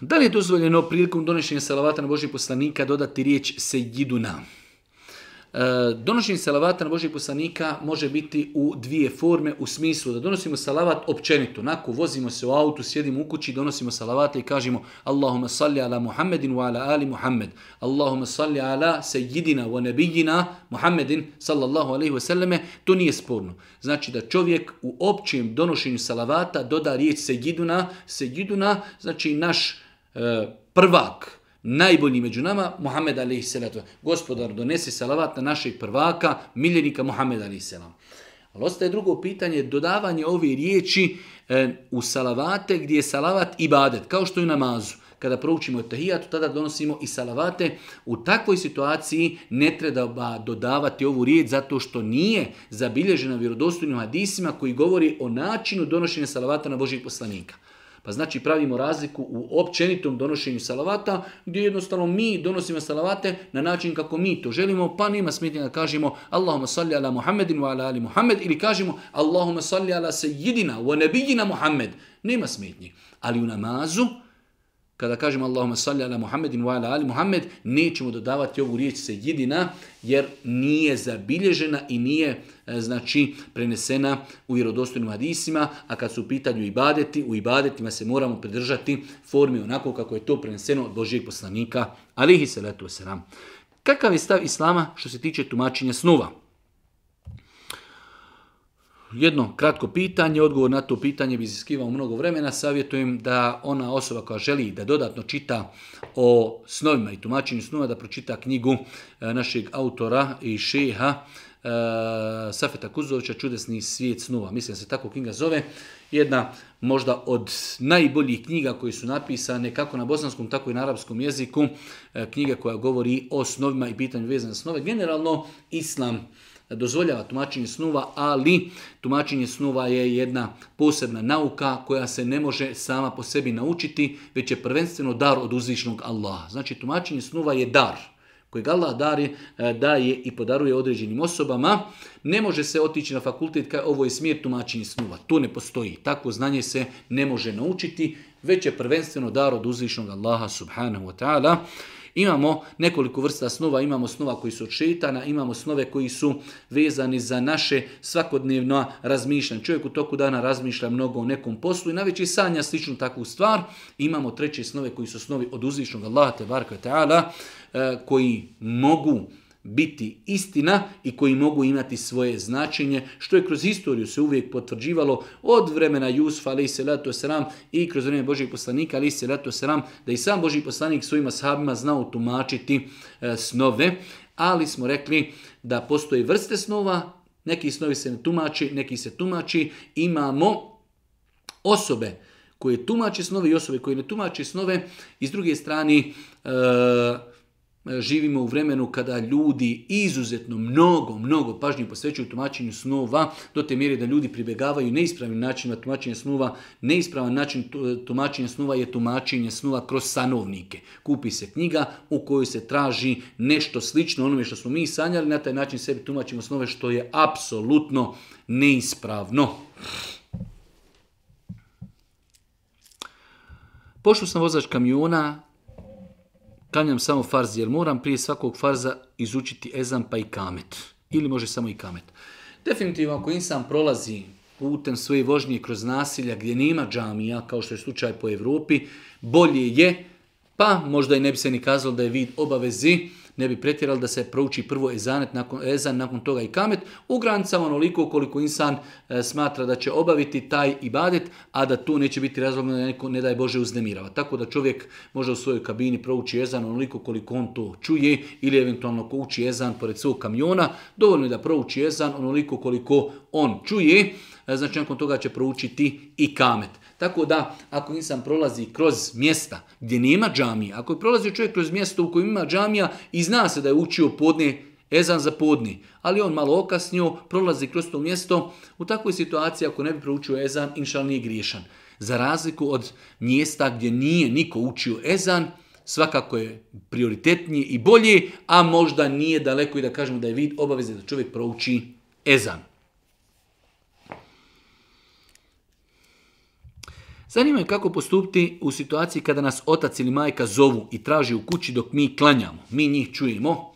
Da li je dozvoljeno prilikom donošenja salavata na Božih poslanika dodati riječ sejiduna? E, donošenje salavata na Božeg poslanika može biti u dvije forme, u smislu da donosimo salavat općenito. Nako vozimo se u autu, sjedimo u kući, donosimo salavate i kažemo Allahumma salli ala Muhammedin wa ala ali Muhammed. Allahumma salli ala sejidina wa nebijina Muhammedin sallallahu alaihi selleme. To nije sporno. Znači da čovjek u općem donošenju salavata doda riječ sejiduna. Sejiduna znači naš e, prvak, najbolji među nama, Muhammed a.s., Gospodar, donesi salavat na našeg prvaka, miljenika Muhammed a.s. salatu. Ali ostaje drugo pitanje, dodavanje ove riječi e, u salavate gdje je salavat ibadet, kao što je namazu. Kada proučimo tahijatu, tada donosimo i salavate. U takvoj situaciji ne treba dodavati ovu riječ zato što nije zabilježena vjerodostojnim hadisima koji govori o načinu donošenja salavata na Božih poslanika. Pa znači pravimo razliku u općenitom donošenju salavata gdje jednostavno mi donosimo salavate na način kako mi to želimo pa nema smetnje da kažemo Allahumma salli ala Muhammedin wa ala ali Muhammed ili kažemo Allahumma salli ala sejidina wa nebijina Muhammed. Nema smetnji. Ali u namazu kada kažemo Allahumma salli ala Muhammedin wa ala ali Muhammed, nećemo dodavati ovu riječ se jedina, jer nije zabilježena i nije e, znači prenesena u vjerodostojnim hadisima, a kad su u pitanju ibadeti, u ibadetima se moramo pridržati formi onako kako je to preneseno od Božijeg poslanika, alihi salatu wasalam. Kakav je stav Islama što se tiče tumačenja snova? jedno kratko pitanje, odgovor na to pitanje bi iziskivao mnogo vremena. Savjetujem da ona osoba koja želi da dodatno čita o snovima i tumačenju snova, da pročita knjigu e, našeg autora i šeha e, Safeta Kuzovića, Čudesni svijet snova. Mislim da se tako knjiga zove. Jedna možda od najboljih knjiga koje su napisane kako na bosanskom, tako i na arapskom jeziku. E, knjiga koja govori o snovima i pitanju vezane snove. Generalno, islam dozvoljava tumačenje snova, ali tumačenje snova je jedna posebna nauka koja se ne može sama po sebi naučiti, već je prvenstveno dar od uzvišnog Allaha. Znači tumačenje snova je dar kojeg Allah dari, e, daje i podaruje određenim osobama, ne može se otići na fakultet kao ovo je smjer tumačenje snova. To ne postoji. Takvo znanje se ne može naučiti, već je prvenstveno dar od uzvišnog Allaha subhanahu wa ta'ala. Imamo nekoliko vrsta snova, imamo snova koji su od imamo snove koji su vezani za naše svakodnevno razmišljanje. Čovjek u toku dana razmišlja mnogo o nekom poslu i najveći sanja sličnu takvu stvar. Imamo treće snove koji su snovi od uzvišnog Allaha te barka eh, koji mogu biti istina i koji mogu imati svoje značenje, što je kroz historiju se uvijek potvrđivalo od vremena Jusfa, ali se leto sram, i kroz vrijeme Božih poslanika, ali se leto sram, da i sam božih poslanik svojima sahabima znao tumačiti e, snove, ali smo rekli da postoje vrste snova, neki snovi se ne tumači, neki se tumači, imamo osobe koje tumače snove i osobe koje ne tumače snove, i s druge strane, e, E, živimo u vremenu kada ljudi izuzetno mnogo, mnogo pažnje posvećuju tumačenju snova, do te mjere da ljudi pribegavaju neispravnim načinima tumačenja snova. Neispravan način e, tumačenja snova je tumačenje snova kroz sanovnike. Kupi se knjiga u kojoj se traži nešto slično onome što smo mi sanjali, na taj način sebi tumačimo snove što je apsolutno neispravno. Pošto sam vozač kamiona, Klanjam samo farz jer moram prije svakog farza izučiti ezan pa i kamet. Ili može samo i kamet. Definitivno ako insan prolazi putem svoje vožnje kroz nasilja gdje nema džamija, kao što je slučaj po Europi, bolje je, pa možda i ne bi se ni kazalo da je vid obavezi ne bi pretjerali da se prouči prvo ezanet, nakon, ezan, nakon toga i kamet, u granicama onoliko koliko insan e, smatra da će obaviti taj ibadet, a da tu neće biti razlog da neko, ne daj Bože, uznemirava. Tako da čovjek može u svojoj kabini prouči ezan onoliko koliko on to čuje ili eventualno ko uči ezan pored svog kamiona, dovoljno je da prouči ezan onoliko koliko on čuje, E, znači nakon toga će proučiti i kamet. Tako da, ako nisam prolazi kroz mjesta gdje nema džamija, ako je prolazio čovjek kroz mjesto u kojem ima džamija i zna se da je učio podne ezan za podni, ali on malo okasnio, prolazi kroz to mjesto, u takvoj situaciji ako ne bi proučio ezan, inšal nije griješan. Za razliku od mjesta gdje nije niko učio ezan, svakako je prioritetniji i bolje, a možda nije daleko i da kažemo da je vid obaveze da čovjek prouči ezan. Zanima je kako postupiti u situaciji kada nas otac ili majka zovu i traži u kući dok mi klanjamo. Mi njih čujemo.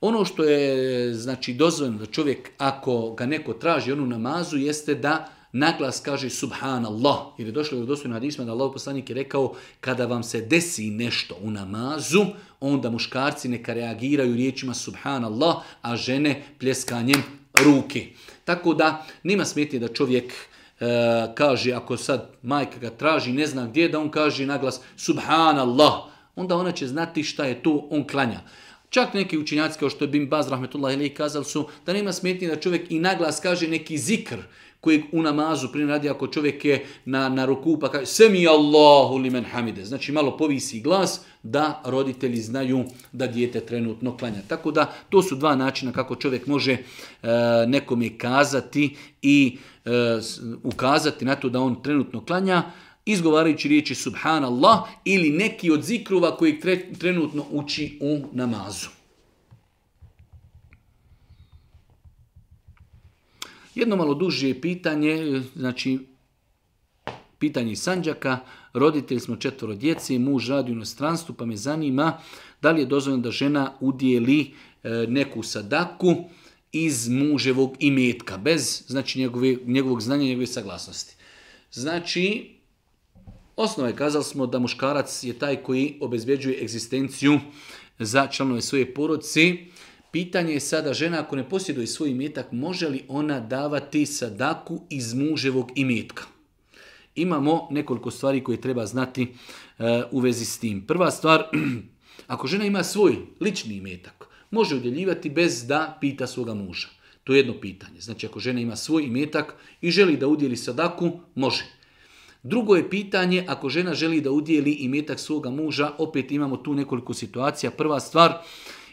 Ono što je znači dozvoljeno da čovjek ako ga neko traži onu namazu jeste da naglas kaže subhanallah. Jer je došlo do na hadisma da Allah poslanik je rekao kada vam se desi nešto u namazu, onda muškarci neka reagiraju riječima subhanallah, a žene pljeskanjem ruke. Tako da nima smetnje da čovjek E, kaže, ako sad majka ga traži, ne zna gdje, da on kaže naglas subhanallah, onda ona će znati šta je to on klanja. Čak neki učinjaci kao što je Bim Baz rahmetullah ili kazali su da nema smetnje da čovjek i naglas kaže neki zikr koji u namazu prije ako čovjek je na, na ruku pa kaže semi Allahu limen hamide. Znači malo povisi glas da roditelji znaju da dijete trenutno klanja. Tako da to su dva načina kako čovjek može e, nekom je kazati i E, ukazati na to da on trenutno klanja, izgovarajući riječi subhanallah ili neki od zikruva koji trenutno uči u namazu. Jedno malo duže pitanje, znači pitanje Sanđaka, roditelj smo četvoro djece, muž radi u inostranstvu, pa me zanima da li je dozvoljeno da žena udijeli e, neku sadaku, iz muževog imetka, bez znači njegove, njegovog znanja i njegove saglasnosti. Znači, osnova je, kazali smo da muškarac je taj koji obezbjeđuje egzistenciju za članove svoje porodice. Pitanje je sada žena ako ne posjeduje svoj imetak, može li ona davati sadaku iz muževog imetka? Imamo nekoliko stvari koje treba znati eh, u vezi s tim. Prva stvar, ako žena ima svoj lični imetak, može udjeljivati bez da pita svoga muža. To je jedno pitanje. Znači, ako žena ima svoj imetak i želi da udjeli sadaku, može. Drugo je pitanje, ako žena želi da udjeli imetak svoga muža, opet imamo tu nekoliko situacija. Prva stvar,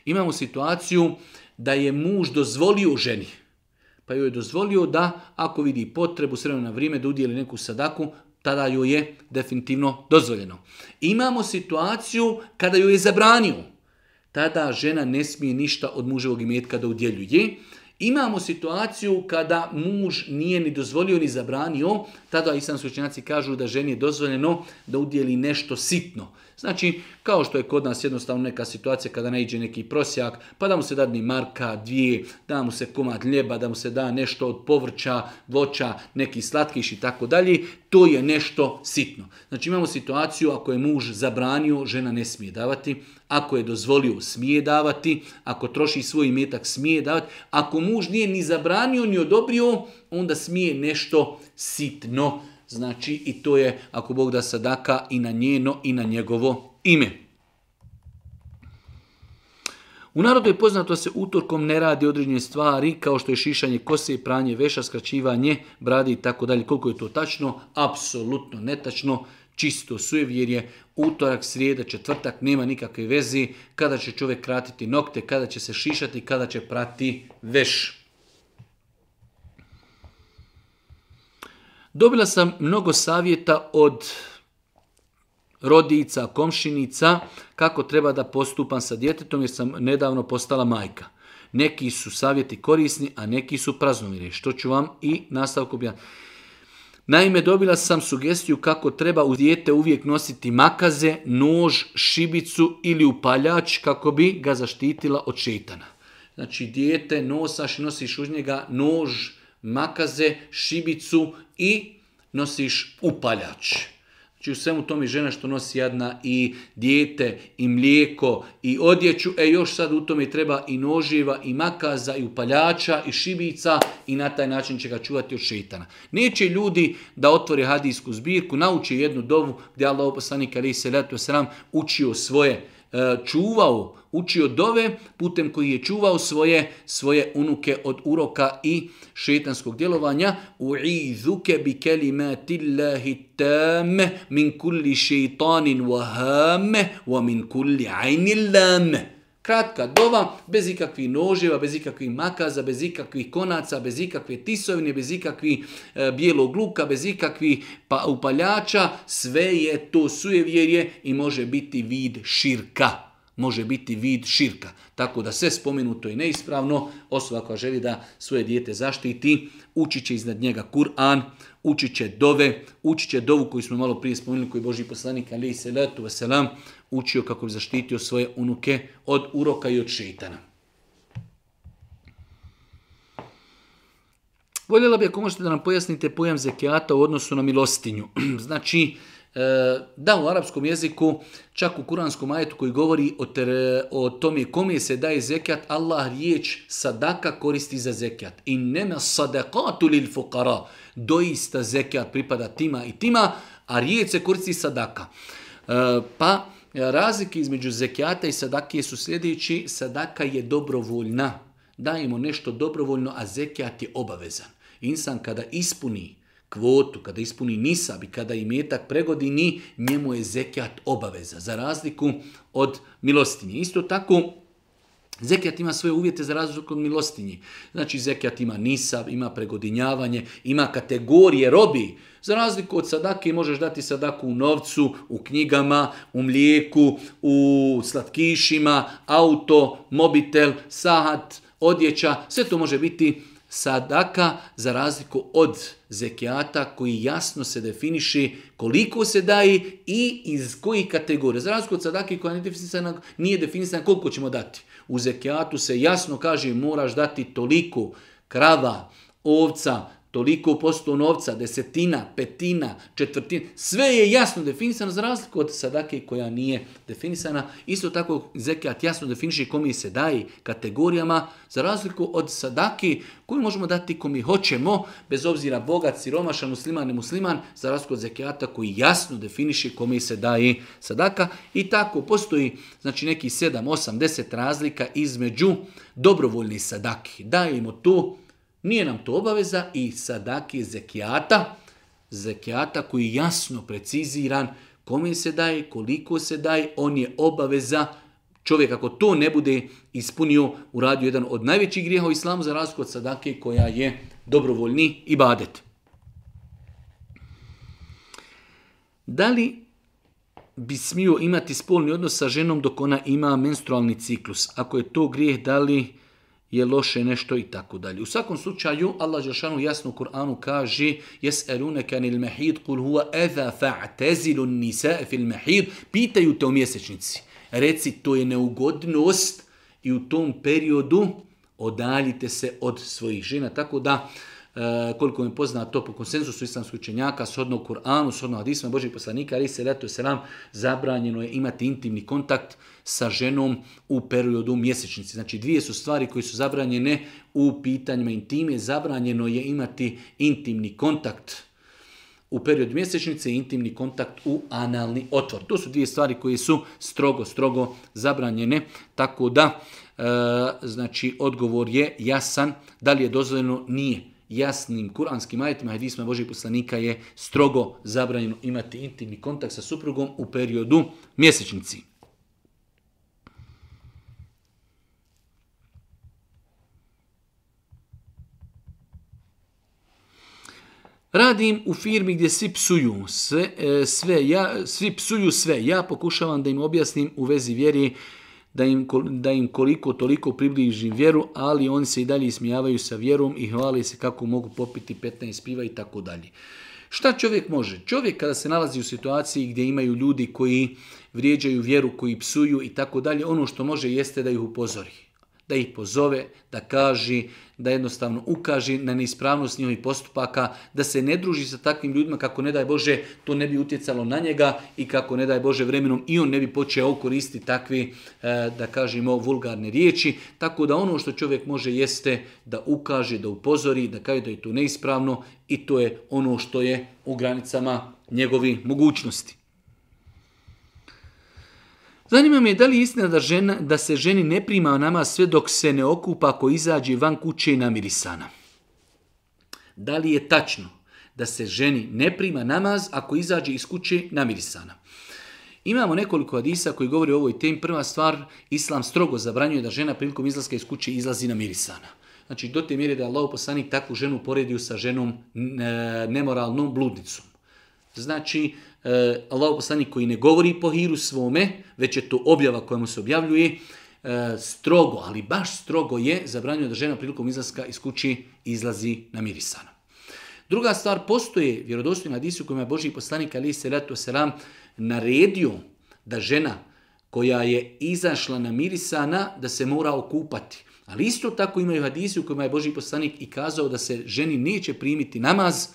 imamo situaciju da je muž dozvolio ženi. Pa joj je dozvolio da, ako vidi potrebu sredno na vrijeme da udjeli neku sadaku, tada joj je definitivno dozvoljeno. Imamo situaciju kada joj je zabranio tada žena ne smije ništa od muževog imetka da udjeljuje. Imamo situaciju kada muž nije ni dozvolio ni zabranio, tada islamski učenjaci kažu da ženi je dozvoljeno da udjeli nešto sitno. Znači, kao što je kod nas jednostavno neka situacija kada naiđe neki prosjak, pa da mu se dadni marka, dvije, da mu se komad ljeba, da mu se da nešto od povrća, voća, neki slatkiš i tako dalje, to je nešto sitno. Znači imamo situaciju ako je muž zabranio, žena ne smije davati, ako je dozvolio, smije davati, ako troši svoj imetak, smije davati, ako muž nije ni zabranio, ni odobrio, onda smije nešto sitno znači i to je, ako Bog da sadaka, i na njeno i na njegovo ime. U narodu je poznato se utorkom ne radi određene stvari kao što je šišanje kose, pranje veša, skraćivanje, bradi i tako dalje. Koliko je to tačno? Apsolutno netačno čisto je utorak, srijeda, četvrtak, nema nikakve vezi, kada će čovjek kratiti nokte, kada će se šišati, kada će prati veš. Dobila sam mnogo savjeta od rodica, komšinica, kako treba da postupam sa djetetom jer sam nedavno postala majka. Neki su savjeti korisni, a neki su praznomiri, što ću vam i nastavku objasniti. Naime, dobila sam sugestiju kako treba u dijete uvijek nositi makaze, nož, šibicu ili upaljač kako bi ga zaštitila od šetana. Znači, dijete nosaš, nosiš uz njega nož, makaze, šibicu i nosiš upaljač. Znači u svemu tom i žena što nosi jedna i dijete i mlijeko i odjeću, e još sad u tome treba i noživa i makaza i upaljača i šibica i na taj način će ga čuvati od šetana. Neće ljudi da otvori hadijsku zbirku, nauči jednu dovu gdje Allah poslanik ali se letu sram učio svoje, e, čuvao učio dove putem koji je čuvao svoje, svoje unuke od uroka i šetanskog djelovanja. izuke bi llahi min kulli wa wa min kulli Kratka dova, bez ikakvih noževa, bez ikakvih makaza, bez ikakvih konaca, bez ikakve tisovine, bez ikakvih e, bijelog luka, bez ikakvih pa, upaljača, sve je to sujevjerje i može biti vid širka može biti vid širka. Tako da sve spomenuto i neispravno, osoba koja želi da svoje dijete zaštiti, učit će iznad njega Kur'an, učit će dove, učit će dovu koju smo malo prije spomenuli, koji je Boži poslanik Ali Selatu Veselam učio kako bi zaštitio svoje unuke od uroka i od šeitana. Voljela bih ako možete da nam pojasnite pojam zekijata u odnosu na milostinju. znači, e, da u arapskom jeziku Čak u kuranskom ajetu koji govori o, o tome kome se daje zekjat Allah riječ sadaka koristi za zekjat. I nema sadakatu lil fukara. Doista zekjat pripada tima i tima, a riječ se koristi sadaka. E, pa razlike između zekjata i sadakije su sljedeći. Sadaka je dobrovoljna. Dajemo nešto dobrovoljno, a zekjat je obavezan. Insan kada ispuni kvotu, kada ispuni nisab i kada i metak pregodini, njemu je zekijat obaveza, za razliku od milostinje. Isto tako, Zekijat ima svoje uvjete za razliku od milostinji. Znači, zekijat ima nisav, ima pregodinjavanje, ima kategorije robi. Za razliku od sadake možeš dati sadaku u novcu, u knjigama, u mlijeku, u slatkišima, auto, mobitel, sahat, odjeća. Sve to može biti sadaka za razliku od zekijata koji jasno se definiši koliko se daje i iz kojih kategorija. Za razliku od sadake koja nije definisana, koliko ćemo dati. U zekijatu se jasno kaže moraš dati toliko krava, ovca, toliko posto novca, desetina, petina, četvrtina, sve je jasno definisano za razliku od sadake koja nije definisana. Isto tako zekijat jasno definiši kom se daje kategorijama za razliku od sadake koju možemo dati kom hoćemo, bez obzira bogat, siromašan, musliman, nemusliman, za razliku od zekijata koji jasno definiše kom se daje sadaka. I tako postoji znači neki 7, 8, 10 razlika između dobrovoljnih sadaki. Dajemo tu... Nije nam to obaveza i sadaki zekijata, zekijata koji jasno preciziran kome se daje, koliko se daje, on je obaveza čovjek ako to ne bude ispunio, u uradio jedan od najvećih grijeha u islamu za razliku od sadake koja je dobrovoljni i badet. Da li bi smio imati spolni odnos sa ženom dok ona ima menstrualni ciklus? Ako je to grijeh, da li je loše nešto i tako dalje. U svakom slučaju, Allah Žešanu jasno u Kur'anu kaže jes erune nil mehid kul huwa fa'tezilu nisa fil pitaju te u mjesečnici. Reci, to je neugodnost i u tom periodu odaljite se od svojih žena. Tako da, e, koliko mi pozna to po konsenzusu islamskih učenjaka, shodno Kur'anu, shodno hadisma Božih poslanika, ali se leto selam, zabranjeno je imati intimni kontakt sa ženom u periodu mjesečnici. Znači dvije su stvari koje su zabranjene u pitanjima intime. Zabranjeno je imati intimni kontakt u periodu mjesečnice i intimni kontakt u analni otvor. To su dvije stvari koje su strogo, strogo zabranjene, tako da e, znači odgovor je jasan, da li je dozvoljeno, nije. Jasnim kuranskim ajetima hadisma Božih poslanika je strogo zabranjeno imati intimni kontakt sa suprugom u periodu mjesečnici. Radim u firmi gdje svi psuju sve, e, sve, ja, svi psuju sve. Ja pokušavam da im objasnim u vezi vjeri, da im, da im koliko toliko približim vjeru, ali oni se i dalje ismijavaju sa vjerom i hvali se kako mogu popiti 15 piva i tako dalje. Šta čovjek može? Čovjek kada se nalazi u situaciji gdje imaju ljudi koji vrijeđaju vjeru, koji psuju i tako dalje, ono što može jeste da ih upozori da ih pozove, da kaži, da jednostavno ukaži na neispravnost njihovih postupaka, da se ne druži sa takvim ljudima kako ne daj Bože to ne bi utjecalo na njega i kako ne daj Bože vremenom i on ne bi počeo koristi takvi, e, da kažemo, vulgarne riječi. Tako da ono što čovjek može jeste da ukaže, da upozori, da kaže da je to neispravno i to je ono što je u granicama njegovi mogućnosti. Zanima me je da li je istina da, žena, da se ženi ne prima nama sve dok se ne okupa ako izađe van kuće i namirisana. Da li je tačno da se ženi ne prima namaz ako izađe iz kuće namirisana? Imamo nekoliko hadisa koji govori o ovoj temi. Prva stvar, Islam strogo zabranjuje da žena prilikom izlaska iz kuće izlazi mirisana. Znači, do te mjere da je Allah poslanik takvu ženu poredio sa ženom nemoralnom bludnicom. Znači, E, Allah poslanik koji ne govori po hiru svome, već je to objava koja mu se objavljuje, e, strogo, ali baš strogo je zabranio da žena prilikom izlaska iz kući izlazi na mirisana. Druga stvar, postoje vjerodostojni hadisi u kojima je Boži poslanik ali se seram naredio da žena koja je izašla na mirisana da se mora okupati. Ali isto tako imaju hadisi u kojima je Boži poslanik i kazao da se ženi neće primiti namaz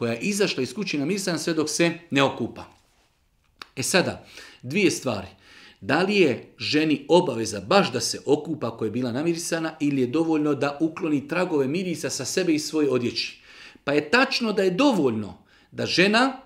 koja je izašla iz kući namirisana sve dok se ne okupa. E sada, dvije stvari. Da li je ženi obaveza baš da se okupa ako je bila namirisana ili je dovoljno da ukloni tragove mirisa sa sebe i svoje odjeći? Pa je tačno da je dovoljno da žena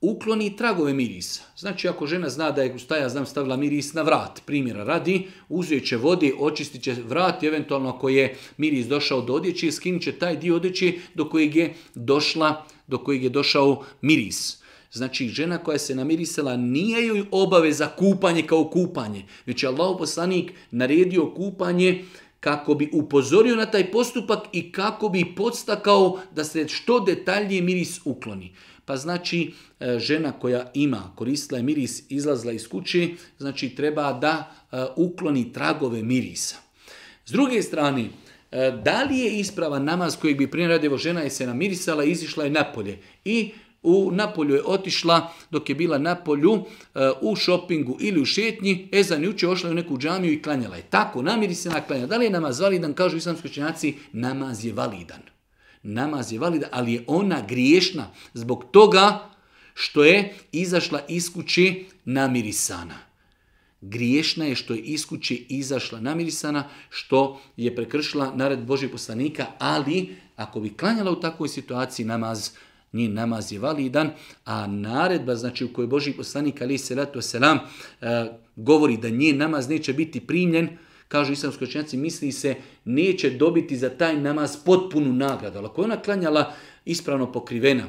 ukloni tragove mirisa. Znači ako žena zna da je ustaja, znam stavila miris na vrat, primjera radi, uzet će vode, očistit će vrat i eventualno ako je miris došao do odjeći, skinit će taj dio odjeći do kojeg je došla do kojeg je došao miris. Znači, žena koja se namirisala nije joj obaveza kupanje kao kupanje, već je Allah poslanik naredio kupanje kako bi upozorio na taj postupak i kako bi podstakao da se što detaljnije miris ukloni. Pa znači, e, žena koja ima, koristila je miris, izlazla iz kuće, znači treba da e, ukloni tragove mirisa. S druge strane, E, da li je isprava namaz kojeg bi prije žena je se namirisala, izišla je napolje i u Napolju je otišla dok je bila na polju e, u šopingu ili u šetnji, Ezan juče ošla u neku džamiju i klanjala je. Tako, namiri se Da li je namaz validan? Kažu islamski činjaci namaz je validan. Namaz je validan, ali je ona griješna zbog toga što je izašla iz kuće namirisana. Griješna je što je iz kuće izašla namirisana, što je prekršila nared Božih poslanika, ali ako bi klanjala u takvoj situaciji namaz, njen namaz je validan, a naredba znači u kojoj Božih poslanik ali se ratu selam e, govori da njen namaz neće biti primljen, kažu islamski činjaci, misli se neće dobiti za taj namaz potpunu nagradu. Ali ako je ona klanjala ispravno pokrivena,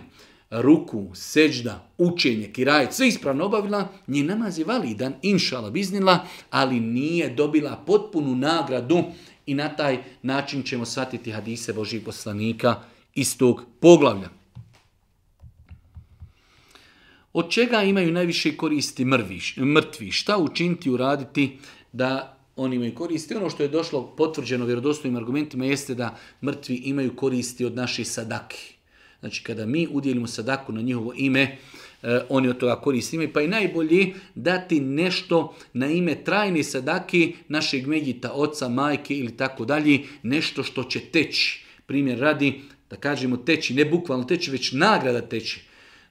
ruku, seđda, učenje, kirajet, sve ispravno obavila, nje namaz je validan, inšala biznila, ali nije dobila potpunu nagradu i na taj način ćemo shvatiti hadise Božih poslanika iz tog poglavlja. Od čega imaju najviše koristi mrtvi? Šta učiniti, uraditi da oni imaju koristi? Ono što je došlo potvrđeno vjerodostojnim argumentima jeste da mrtvi imaju koristi od naše sadaki Znači kada mi udjelimo sadaku na njihovo ime, e, oni od toga ime Pa i najbolje dati nešto na ime trajne sadaki našeg medjita, oca, majke ili tako dalje, nešto što će teći. Primjer radi, da kažemo teći, ne bukvalno teći, već nagrada teći.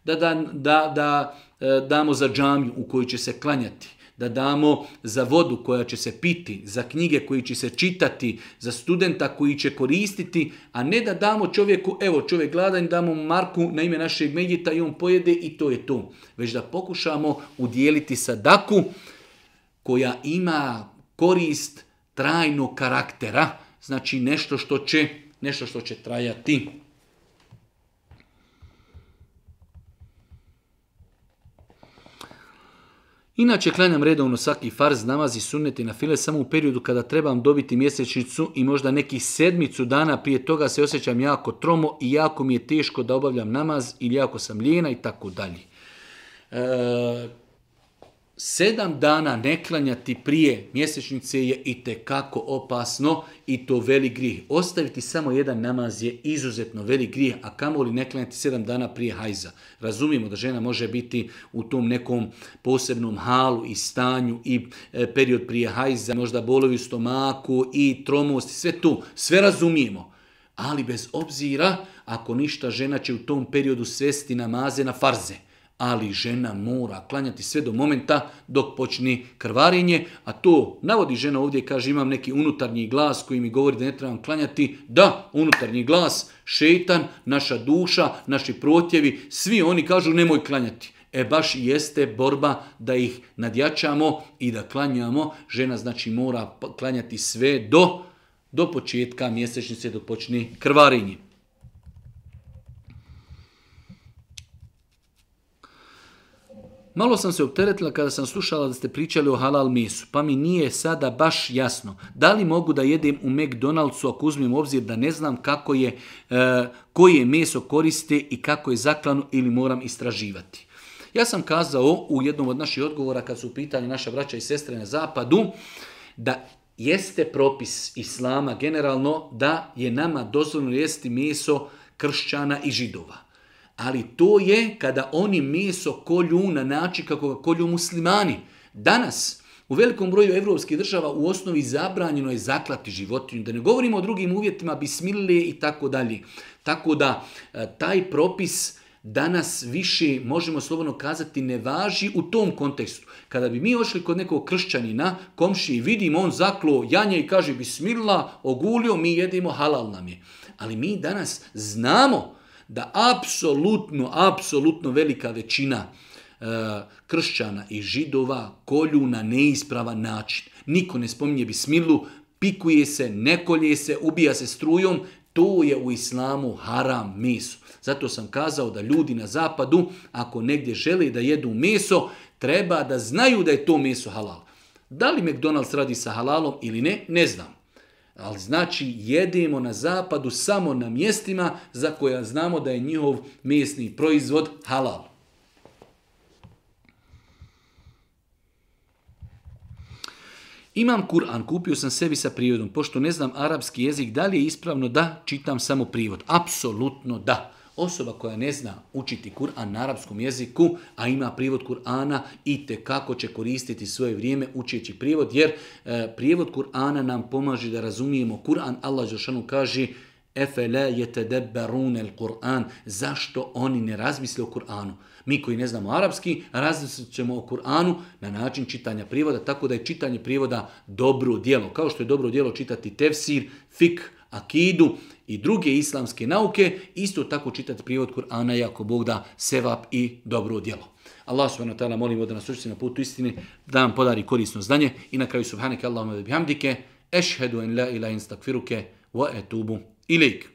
Da, da, da, da e, damo za džamiju u kojoj će se klanjati da damo za vodu koja će se piti, za knjige koji će se čitati, za studenta koji će koristiti, a ne da damo čovjeku, evo čovjek gladan, damo marku na ime našeg medjeta i on pojede i to je to. Već da pokušamo udijeliti sadaku koja ima korist trajnog karaktera, znači nešto što će, nešto što će trajati. Inače, klanjam redovno svaki farz, namazi, sunneti na file samo u periodu kada trebam dobiti mjesečnicu i možda neki sedmicu dana prije toga se osjećam jako tromo i jako mi je teško da obavljam namaz ili jako sam lijena i tako dalje. E, sedam dana ne klanjati prije mjesečnice je i kako opasno i to veli grijeh. Ostaviti samo jedan namaz je izuzetno veli grih, a kamoli ne klanjati sedam dana prije hajza. Razumijemo da žena može biti u tom nekom posebnom halu i stanju i e, period prije hajza, možda bolovi u stomaku i tromosti, sve tu, sve razumijemo. Ali bez obzira, ako ništa, žena će u tom periodu svesti namaze na farze ali žena mora klanjati sve do momenta dok počne krvarenje, a to navodi žena ovdje, kaže imam neki unutarnji glas koji mi govori da ne trebam klanjati. Da, unutarnji glas, šetan, naša duša, naši protjevi, svi oni kažu nemoj klanjati. E baš jeste borba da ih nadjačamo i da klanjamo. Žena znači mora klanjati sve do, do početka mjesečnice, dok počne krvarenje. Malo sam se opteretila kada sam slušala da ste pričali o halal mesu, pa mi nije sada baš jasno. Da li mogu da jedem u McDonald'su ako uzmem obzir da ne znam kako je, e, koje meso koriste i kako je zaklano ili moram istraživati. Ja sam kazao u jednom od naših odgovora kad su pitali naša vraća i sestre na zapadu da jeste propis islama generalno da je nama dozvoljeno jesti meso kršćana i židova. Ali to je kada oni meso kolju na način kako ga kolju muslimani. Danas, u velikom broju evropskih država u osnovi zabranjeno je zaklati životinju. Da ne govorimo o drugim uvjetima, bismilije i tako dalje. Tako da e, taj propis danas više, možemo slobodno kazati, ne važi u tom kontekstu. Kada bi mi ošli kod nekog kršćanina, komši, vidimo on zaklo janje i kaže bismillah, ogulio, mi jedimo, halal nam je. Ali mi danas znamo da apsolutno, apsolutno velika većina e, kršćana i židova kolju na neispravan način. Niko ne spominje bismilu, pikuje se, ne kolje se, ubija se strujom, to je u islamu haram meso. Zato sam kazao da ljudi na zapadu, ako negdje žele da jedu meso, treba da znaju da je to meso halal. Da li McDonald's radi sa halalom ili ne, ne znam. Ali znači jedemo na zapadu samo na mjestima za koja znamo da je njihov mesni proizvod halal. Imam Kur'an, kupio sam sebi sa prijevodom, pošto ne znam arapski jezik, da li je ispravno da čitam samo prijevod? Apsolutno da. Osoba koja ne zna učiti Kur'an na arapskom jeziku, a ima privod Kur'ana i te kako će koristiti svoje vrijeme učeći privod, jer e, prijevod Kur'ana nam pomaže da razumijemo Kur'an. Allah Žešanu kaže Efele je el Kur'an. Zašto oni ne razmisle o Kur'anu? Mi koji ne znamo arapski, razmislit ćemo o Kur'anu na način čitanja privoda, tako da je čitanje privoda dobro djelo. Kao što je dobro djelo čitati tefsir, fik, akidu i druge islamske nauke, isto tako čitati prijevod Kur'ana i ako Bog da sevap i dobro djelo. Allah subhanahu wa ta'ala molimo da nas učite na putu istini, da nam podari korisno znanje i na kraju subhanike Allahumma wa bihamdike, ešhedu en la ila instakfiruke wa etubu ilik.